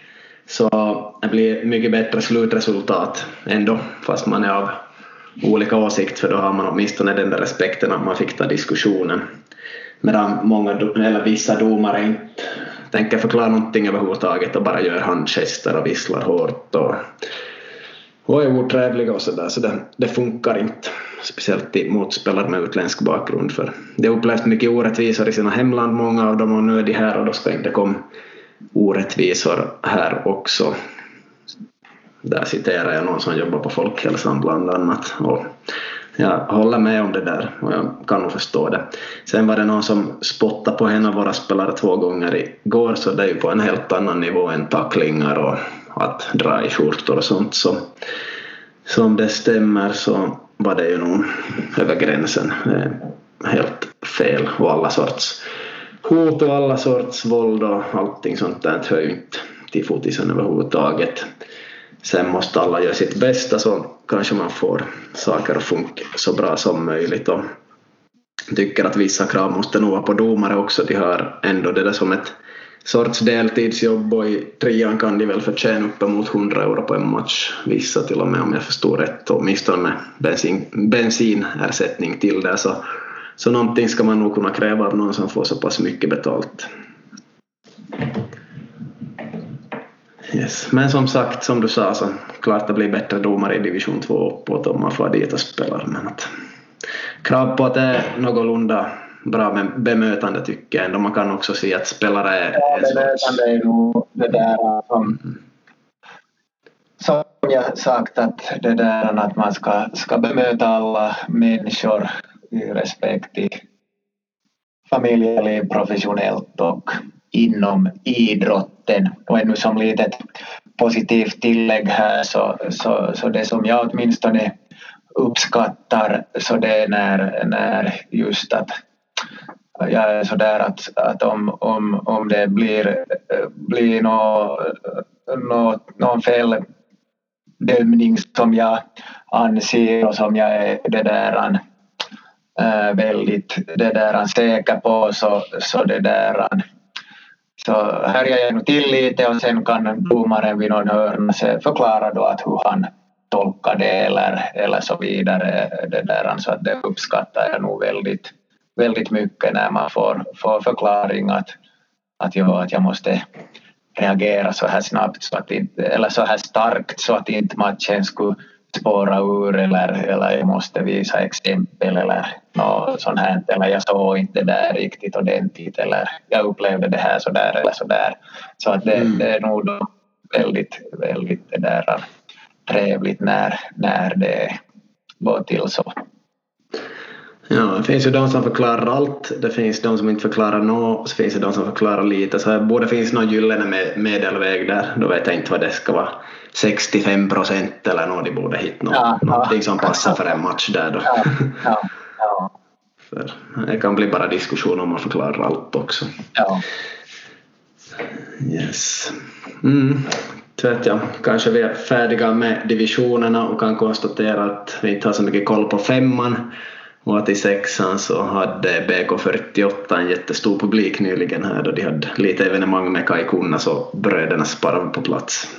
så det blir mycket bättre slutresultat ändå fast man är av olika åsikt för då har man åtminstone den där respekten att man fick ta diskussionen. Medan många, eller vissa domare inte tänker förklara någonting överhuvudtaget och bara gör handgester och visslar hårt och, och är otrevliga och sådär så det, det funkar inte speciellt i motspelare med utländsk bakgrund för de har upplevt mycket orättvisor i sina hemland många av dem och nu är de här och då ska inte komma orättvisor här också. Där citerar jag någon som jobbar på folkhälsan bland annat och jag håller med om det där och jag kan nog förstå det. Sen var det någon som spottade på en av våra spelare två gånger igår så det är ju på en helt annan nivå än tacklingar och att dra i skjortor och sånt så, som det stämmer så var det ju nog över gränsen. Eh, helt fel och alla sorts hot och alla sorts våld och allting sånt där hör ju inte till fotisen överhuvudtaget. Sen måste alla göra sitt bästa så kanske man får saker att funka så bra som möjligt och tycker att vissa krav måste nog vara på domare också. De har ändå det där som ett sorts deltidsjobb och i trean kan de väl förtjäna uppemot 100 euro på en match. Vissa till och med om jag förstår rätt, åtminstone med bensin, bensinersättning till det. Så, så någonting ska man nog kunna kräva av någon som får så pass mycket betalt. Yes. Men som sagt, som du sa, så klart det blir bättre domare i division 2 uppåt om man får dit och spelar. Men att krav på att det är någorlunda bra bemötande tycker jag ändå. Man kan också se att spelare är... Ja, bemötande är nog det där som, som jag sagt att det där att man ska, ska bemöta alla människor i respekt i familjeliv, professionellt och inom idrotten. Och ännu som litet positivt tillägg här så, så, så det som jag åtminstone uppskattar så det är när, när just att jag är sådär att, att om, om, om det blir, blir nå, nå, någon felbedömning som jag anser och som jag är det där äh, väldigt det där säker på så, så det där så härjar jag nu till lite och sen kan domaren vid någon hörna förklara då att hur han tolkar det eller, eller så vidare. Det där, så att det uppskattar jag nog väldigt, väldigt mycket när man får, får förklaring att, att, jag, att jag måste reagera så här snabbt så att inte, eller så här starkt så att inte matchen skulle spåra ur eller, eller jag måste visa exempel eller något sånt här eller jag såg inte det där riktigt ordentligt eller jag upplevde det här så där eller så där. Så att det, mm. det är nog väldigt, väldigt det där trevligt när, när det går till så. Ja, det finns ju de som förklarar allt, det finns de som inte förklarar något och så finns det de som förklarar lite. Så det borde finnas någon gyllene medelväg där. Då vet jag inte vad det ska vara. 65 procent eller något, de borde hitta något, ja, någonting som passar för en match där då. Ja, ja. [LAUGHS] För det kan bli bara diskussion om man förklarar allt också. Ja. Yes. Mm. Så jag, kanske vi är färdiga med divisionerna och kan konstatera att vi inte har så mycket koll på femman och att i sexan så hade BK48 en jättestor publik nyligen här då de hade lite evenemang med Kai Kunnas och bröderna Sparv på plats.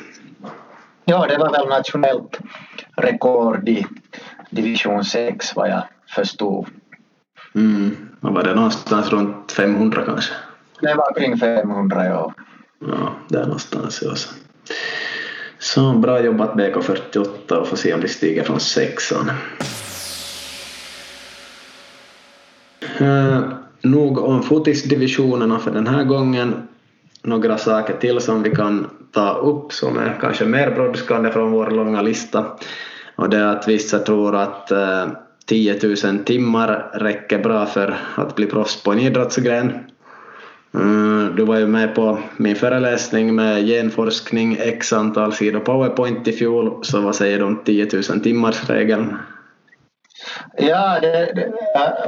Ja, det var väl nationellt rekord i division 6 vad jag förstod. Mm. Vad var det någonstans runt 500 kanske? Det var kring 500 ja. Ja, där någonstans ja. Så. så bra jobbat BK48 och får se om de stiger från sexan. Eh, nog om fotisdivisionerna för den här gången. Några saker till som vi kan ta upp som är kanske mer brådskande från vår långa lista. Och det är att vissa tror att eh, 10 000 timmar räcker bra för att bli proffs på en idrottsgren. Eh, du var ju med på min föreläsning med genforskning, x antal sidor powerpoint i fjol, så vad säger du om 10 000 timmars regeln? Ja, det, det,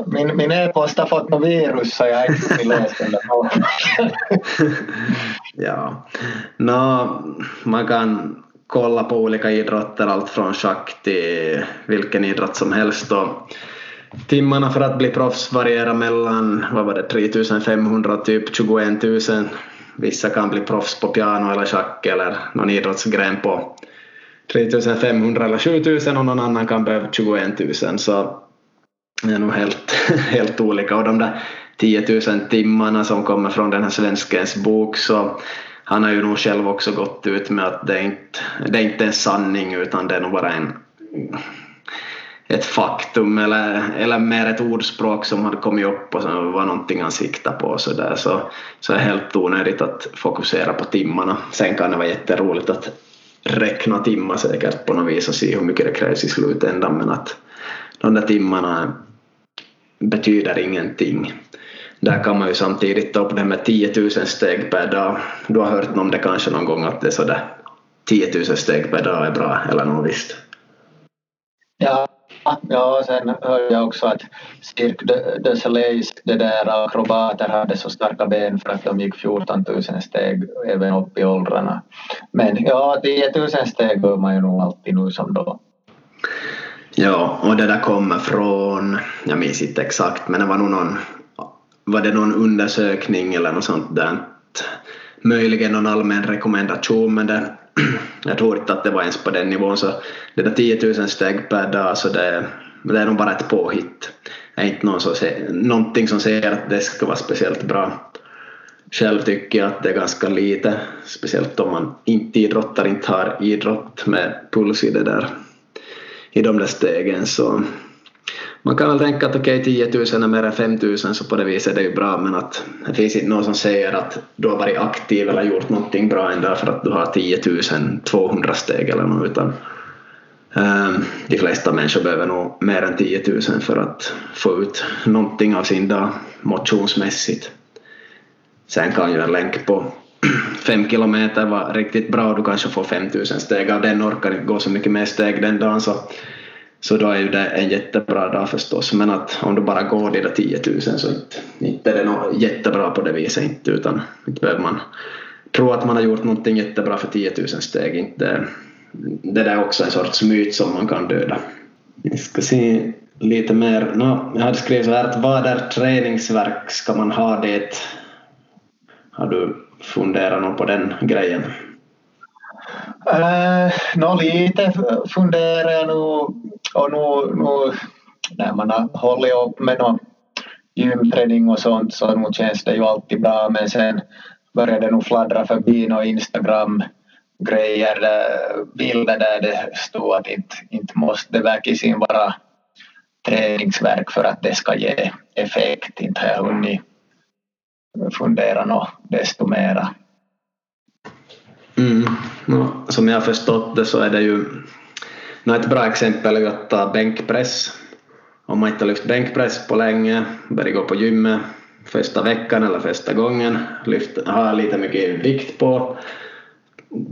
min, min e-post har fått något virus så jag har inte läst den [LAUGHS] Ja, no, man kan kolla på olika idrotter, allt från schack till vilken idrott som helst. Och timmarna för att bli proffs varierar mellan vad var det, 3500 och typ 21 000. Vissa kan bli proffs på piano eller schack eller någon idrottsgren på 3500 eller 7000 och någon annan kan behöva 21 000 så det är nog helt, [LAUGHS] helt olika och de där 10 000 timmarna som kommer från den här svenskens bok så han har ju nog själv också gått ut med att det är inte det är inte en sanning utan det är nog bara en ett faktum eller, eller mer ett ordspråk som hade kommit upp och som var någonting han siktade på så där så, så är det helt onödigt att fokusera på timmarna. Sen kan det vara jätteroligt att räkna timmar säkert på något vis och se hur mycket det krävs i slutändan men att de där timmarna betyder ingenting. Där kan man ju samtidigt ta upp det med 10 000 steg per dag. Du har hört om det kanske någon gång att det är sådär 10 000 steg per dag är bra eller något visst? Ja, ja sen hörde jag också att Cirque de Soleils det där akrobater hade så starka ben för att de gick 14 000 steg även upp i åldrarna. Men ja, 10 000 steg bör man ju nog alltid nu som då. Ja, och det där kommer från, jag minns inte exakt, men det var nog någon, var det någon undersökning eller något sånt där, möjligen någon allmän rekommendation, men det, jag tror inte att det var ens på den nivån, så det där 10 000 steg per dag, så det, det är nog bara ett påhitt. Det är inte någon som ser, någonting som säger att det ska vara speciellt bra. Själv tycker jag att det är ganska lite, speciellt om man inte idrottar, inte har idrott med puls i det där i de där stegen så man kan väl tänka att okej okay, 10 000 är mer än 5 000 så på det viset är det ju bra men att det finns inte någon som säger att du har varit aktiv eller gjort någonting bra ändå för att du har 10 200 steg eller något utan um, de flesta människor behöver nog mer än 10 000 för att få ut någonting av sin dag motionsmässigt. Sen kan ju en länk på [CLEARS THROAT] 5 kilometer vara riktigt bra och du kanske får 5 000 steg av den orkar inte gå så mycket mer steg den dagen så så då är ju det en jättebra dag förstås. Men att om du bara går de där 10 000 så inte, inte är det något jättebra på det viset inte utan inte behöver man tro att man har gjort någonting jättebra för 10 000 steg. Inte, det där är också en sorts myt som man kan döda. Vi ska se lite mer. No, jag hade skrivit så här att vad är träningsverk? Ska man ha det? Har du funderat något på den grejen? Äh, uh, Nå lite funderar jag nog och nu, nu när man har hållit upp med någon gymträning och sånt så nu känns det ju alltid bra men sen började det nog fladdra förbi några Instagram grejer, bilder där det stod att inte, inte måste det verkligen vara träningsverk för att det ska ge effekt. Inte har jag hunnit fundera något desto mera. Mm. No, som jag har förstått det så är det ju no, ett bra exempel är att ta bänkpress. Om man inte har lyft bänkpress på länge, börjar gå på gymmet första veckan eller första gången, lyft, ha lite mycket vikt på,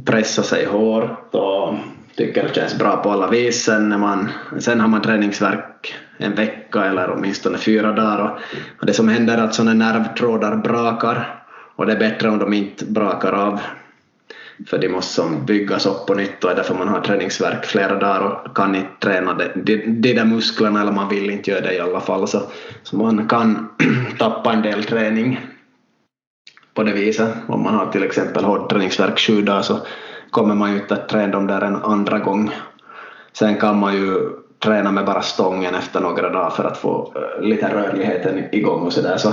pressa sig hårt och tycker det känns bra på alla vis. Sen, när man, sen har man träningsverk en vecka eller åtminstone fyra dagar och det som händer är att sådana nervtrådar brakar och det är bättre om de inte brakar av för de måste som byggas upp på nytt och är därför man har träningsverk flera dagar och kan inte träna de, de, de där musklerna eller man vill inte göra det i alla fall så, så man kan [CLEARS THROAT] tappa en del träning på det viset. Om man har till exempel hård träningsverk sju dagar så kommer man ju inte att träna dem där en andra gång. Sen kan man ju träna med bara stången efter några dagar för att få eh, lite rörligheten igång och sådär. Så så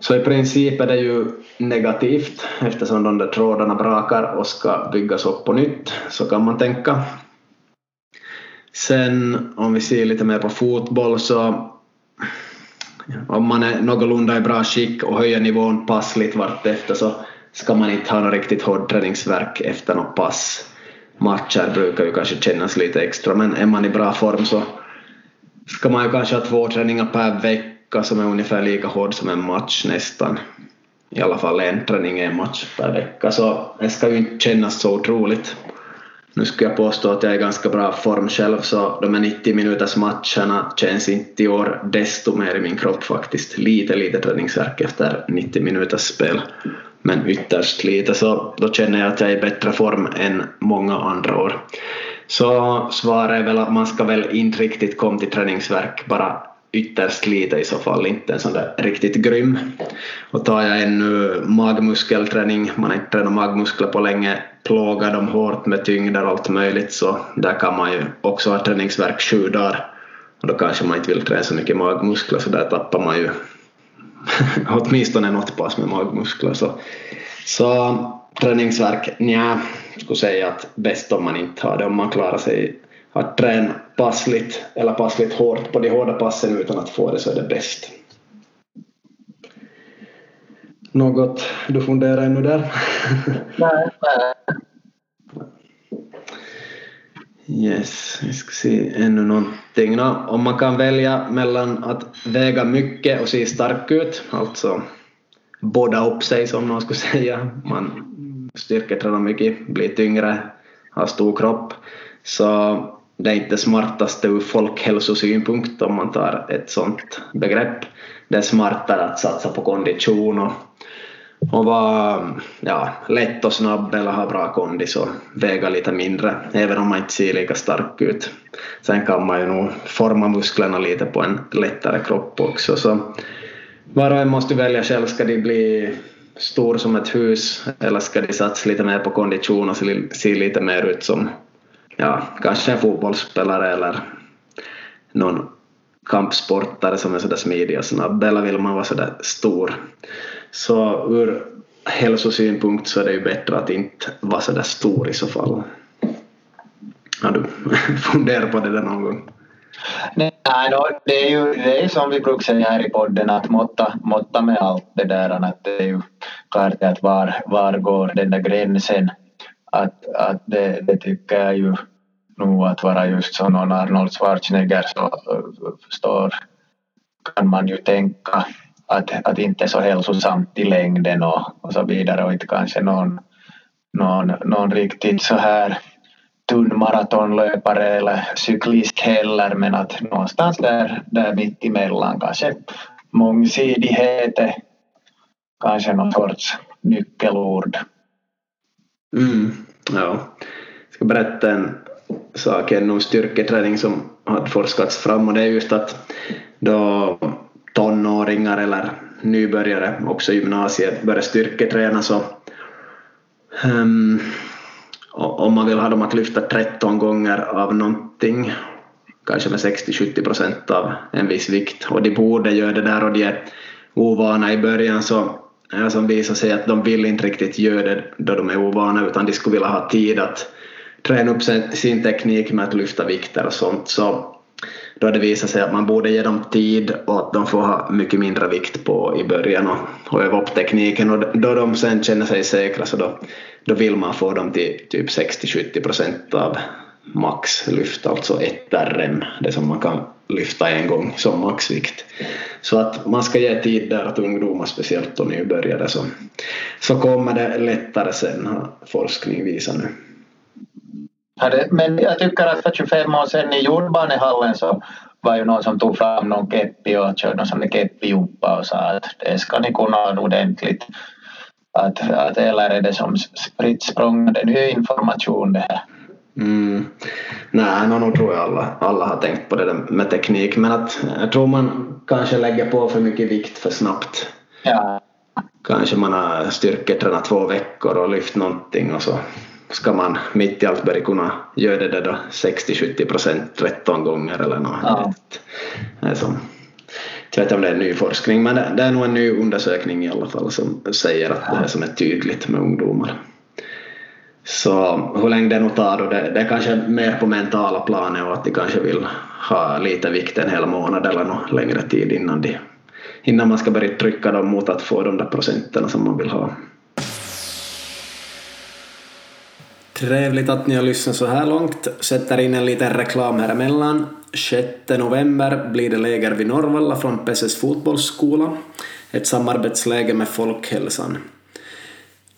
så i princip är det ju negativt eftersom de där trådarna brakar och ska byggas upp på nytt, så kan man tänka. Sen om vi ser lite mer på fotboll så om man är någorlunda i bra skick och höjer nivån passligt vartefter så ska man inte ha något riktigt hård träningsverk efter något pass. Matcher brukar ju kanske kännas lite extra men är man i bra form så ska man ju kanske ha två träningar per vecka vecka som är ungefär lika hård som en match nästan. I alla fall en träning en match per vecka, så det ska ju inte kännas så otroligt. Nu skulle jag påstå att jag är i ganska bra form själv, så de här 90 minuters matcherna känns inte i år desto mer i min kropp faktiskt. Lite, lite träningsvärk efter 90 minuters spel, men ytterst lite, så då känner jag att jag är i bättre form än många andra år. Så svaret är väl att man ska väl inte riktigt komma till träningsverk bara ytterst lite i så fall, inte en sån där riktigt grym. Och tar jag ännu magmuskelträning, man har inte tränat magmuskler på länge, plågar dem hårt med tyngder och allt möjligt så där kan man ju också ha träningsverk sju dagar och då kanske man inte vill träna så mycket magmuskler så där tappar man ju [LAUGHS] åtminstone något pass med magmuskler. Så, så träningsverk, nja, skulle säga att bäst om man inte har det, om man klarar sig att träna passligt eller passligt hårt på de hårda passen utan att få det så är det bäst. Något du funderar ännu där? Nej. Yes, vi ska se ännu någonting. No, om man kan välja mellan att väga mycket och se stark ut, alltså båda upp sig som någon skulle säga, man styrketränar mycket, blir tyngre, har stor kropp, så det är inte det smartaste ur folkhälsosynpunkt om man tar ett sånt begrepp. Det är smartare att satsa på kondition och, och vara ja, lätt och snabb eller ha bra kondis och väga lite mindre, även om man inte ser lika stark ut. Sen kan man ju nog forma musklerna lite på en lättare kropp också. Så var och en måste välja själv, ska de bli stor som ett hus eller ska de satsa lite mer på kondition och se lite mer ut som ja, kanske en fotbollsspelare eller någon kampsportare som är sådär smidig och snabb eller vill man vara sådär stor. Så ur hälsosynpunkt så är det ju bättre att inte vara sådär stor i så fall. Har du [LAUGHS] funderat på det där någon gång? Nej, no, det är ju det är som vi brukar säga här i podden att måtta, måtta med allt det där. Att det är ju klart att var, var går den där gränsen? Att, att det, det tycker jag ju nog att vara just som någon Arnold Schwarzenegger så förstår kan man ju tänka att, att inte så hälsosamt i längden och, och så vidare och inte kanske någon, någon, någon riktigt så här tunn maratonlöpare eller cyklist heller men att någonstans där, där mitt emellan kanske mångsidighet är kanske någon sorts nyckelord. Mm, ja. Jag ska berätta en sak om styrketräning som har forskats fram och det är just att då tonåringar eller nybörjare, också gymnasiet, börjar styrketräna så um, om man vill ha dem att lyfta 13 gånger av någonting, kanske med 60-70 procent av en viss vikt, och de borde göra det där och de är ovana i början så Eh, som visar sig att de vill inte riktigt göra det då de är ovana utan de skulle vilja ha tid att träna upp sin teknik med att lyfta vikter och sånt. Så då har det visat sig att man borde ge dem tid och att de får ha mycket mindre vikt på i början och, och öva upp tekniken. Och då de sen känner sig säkra så då, då vill man få dem till typ 60-70 procent av maxlyft, alltså ett RM, det som man kan lyfta en gång som maxvikt. Så att man ska ge tid där åt ungdomar, speciellt och nybörjare, så, så kommer det lättare sen, har forskning visat nu. Men jag tycker att för 25 år sedan i jordbanehallen så var ju någon som tog fram någon keppi och körde någon sån där keppijumpa och sa att det ska ni kunna ordentligt. Att, att, eller är det som spritt språngande ny information det här? Mm. Nej, no, nog tror jag alla, alla har tänkt på det där med teknik men att jag tror man kanske lägger på för mycket vikt för snabbt. Ja. Kanske man har styrketränat två veckor och lyft någonting och så ska man mitt i allt börja kunna göra det där då 60-70 procent 13 gånger eller något. Ja. Som, jag vet inte om det är ny forskning men det, det är nog en ny undersökning i alla fall som säger att det är som är tydligt med ungdomar. Så hur länge det nu tar då, det, det är kanske mer på mentala planet och att de kanske vill ha lite vikt en hel månad eller något längre tid innan, de, innan man ska börja trycka dem mot att få de där procenten som man vill ha. Trevligt att ni har lyssnat så här långt. Sätter in en liten reklam här emellan. 6 november blir det läger vid Norrvalla från Pesses fotbollsskola. Ett samarbetsläge med Folkhälsan.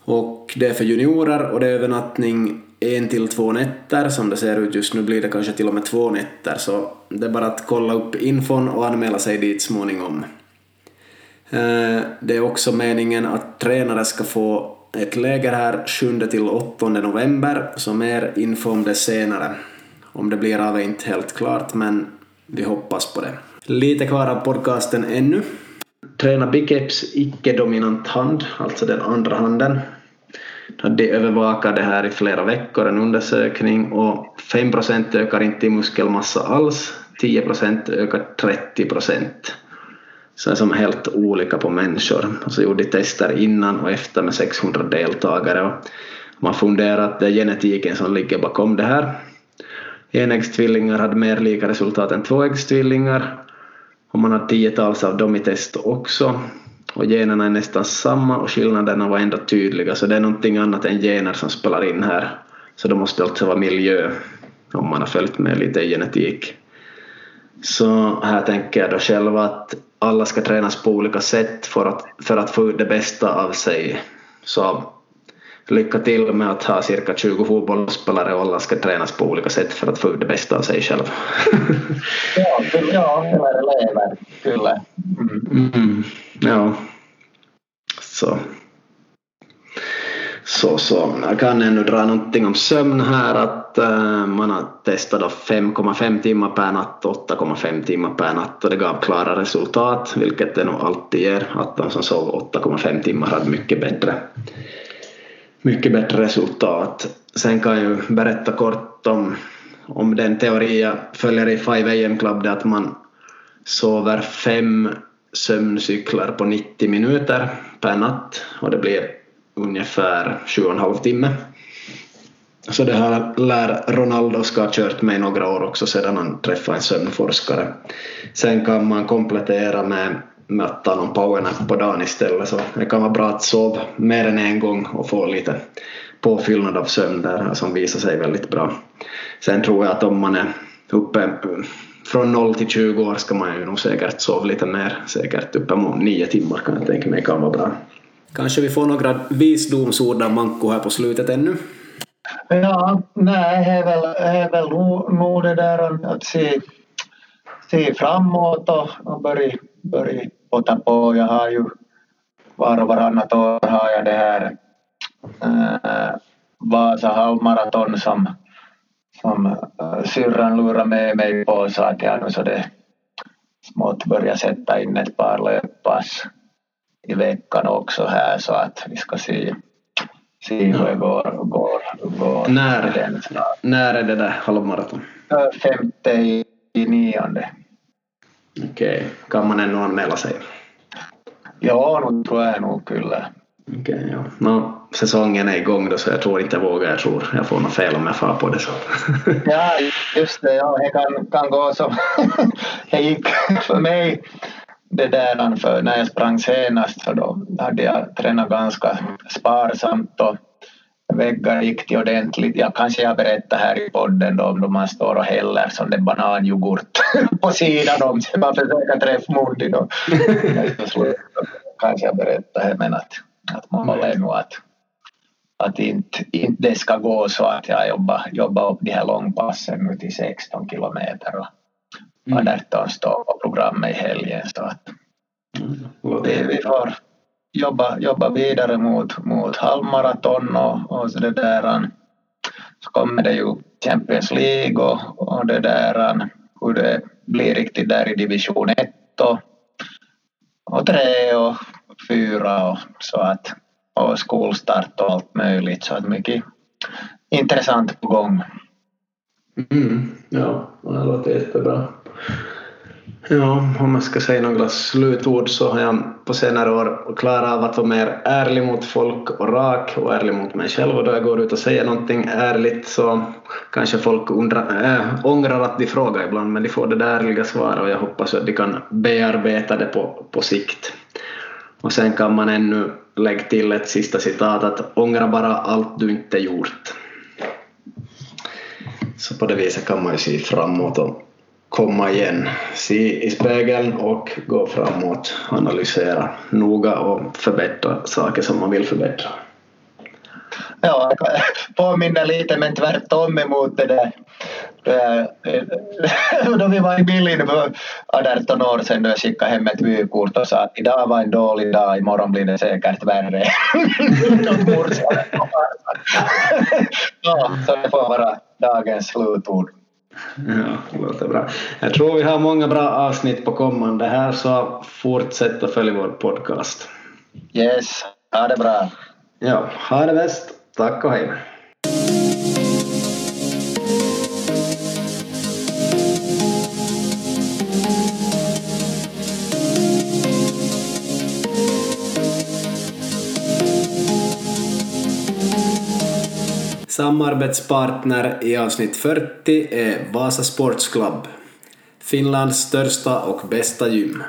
Och det är för juniorer och det är övernattning en till två nätter. Som det ser ut just nu blir det kanske till och med två nätter. Så det är bara att kolla upp infon och anmäla sig dit småningom. Eh, det är också meningen att tränare ska få ett läger här 7 till 8 november, så mer info om det senare. Om det blir av är inte helt klart, men vi hoppas på det. Lite kvar av podcasten ännu. Träna biceps icke-dominant hand, alltså den andra handen. De övervakar det här i flera veckor, en undersökning, och 5 ökar inte i muskelmassa alls, 10 ökar 30. Så det är som helt olika på människor. Och så gjorde de tester innan och efter med 600 deltagare och man funderar att det är genetiken som ligger bakom det här. Enäggstvillingar hade mer lika resultat än tvåäggstvillingar och man har tiotals av dem i test också och generna är nästan samma och skillnaderna var ändå tydliga så det är någonting annat än gener som spelar in här. Så det måste alltså vara miljö om man har följt med lite i genetik. Så här tänker jag då själv att alla ska tränas på olika sätt för att, för att få ut det bästa av sig. Så lycka till med att ha cirka 20 fotbollsspelare och alla ska tränas på olika sätt för att få ut det bästa av sig själv. [LAUGHS] ja, ja, eller elever, kyllä. Mm. Mm, ja. Så. Så, så. Jag kan ännu dra någonting om sömn här att uh, man har testat 5,5 timmar per natt och 8,5 timmar per natt och det gav klara resultat vilket det nog alltid ger att de som sov 8,5 timmar hade mycket bättre mycket bättre resultat. Sen kan jag ju berätta kort om, om den teori jag följer i 5am Club, det är att man sover fem sömncyklar på 90 minuter per natt och det blir ungefär sju och en halv timme. Så det här lär Ronaldo ska ha kört med i några år också sedan han träffade en sömnforskare. Sen kan man komplettera med, med att ta någon powernap på dagen istället så det kan vara bra att sova mer än en gång och få lite påfyllnad av sömn där som visar sig väldigt bra. Sen tror jag att om man är uppe från 0 till 20 år ska man ju nog säkert sova lite mer, säkert uppemot 9 timmar kan jag tänka mig kan vara bra. Kanske vi får några visdomsord av Manko här på slutet ännu? Ja, nej, det är väl, är väl nog det där att se, se framåt och, och börja, börja potta på. Jag har ju var och varannat år har jag det här äh, Vasa halvmaraton som, som äh, syrran lurar med mig på så att jag nu så det smått börjar sätta in ett par löppass i veckan också här så att vi ska se se hur det går. går, går när, när är det där halvmaraton? Femte i, i nionde. Man ännu anmäla sig? Ja, nu tror jag nog kyllä. Okej, ja. No, säsongen är igång då så jag tror inte jag vågar, jag tror jag får något fel om jag far på det så. ja, just det, ja, det kan, kan gå som det gick för mig det där för när jag sprang senast för då hade jag tränat ganska sparsamt och väggar gick det ordentligt. Jag kanske jag berättar här i podden då om då man står och häller som det bananyoghurt [LAUGHS] på sidan om sig. Man försöker träffa munnen [LAUGHS] och kanske jag berättar här men att, att målet är nog att, att inte, inte det ska gå så att jag jobbar, jobbar upp de här långpassen nu till 16 kilometer och mm. 18 står på programmet i helgen så att mm. det, vi får jobba, jobba vidare mot, mot halvmaraton och, och så det där um, så kommer det ju Champions League och, och det där um, hur det blir riktigt där i division 1 och, och 3 och 4 och så att och skolstart och allt möjligt så att mycket intressant på gång. Mm, ja, det låter jättebra. Ja, om jag ska säga några slutord så har jag på senare år klarat av att vara mer ärlig mot folk och rak och ärlig mot mig själv och då jag går ut och säger någonting ärligt så kanske folk undrar, äh, ångrar att de frågar ibland men de får det där ärliga svaret och jag hoppas att de kan bearbeta det på, på sikt. Och sen kan man ännu lägga till ett sista citat att ångra bara allt du inte gjort. Så på det viset kan man ju se framåt och komma igen, se i spegeln och gå framåt, analysera noga och förbättra saker som man vill förbättra. Ja, påminner lite men tvärtom emot det där eh, [LAUGHS] då vi var i Billin för 18 år sedan då jag skickade hem ett vykort och sa att idag var en dålig dag, imorgon blir det säkert värre. [LAUGHS] ja, så det får vara dagens slutord. Ja, det låter bra. Jag tror vi har många bra avsnitt på kommande här så fortsätt att följa vår podcast. Yes, ha det bra. Ja, ha det bäst. Tack och hej. Samarbetspartner i avsnitt 40 är Vasa Sports Club, Finlands största och bästa gym.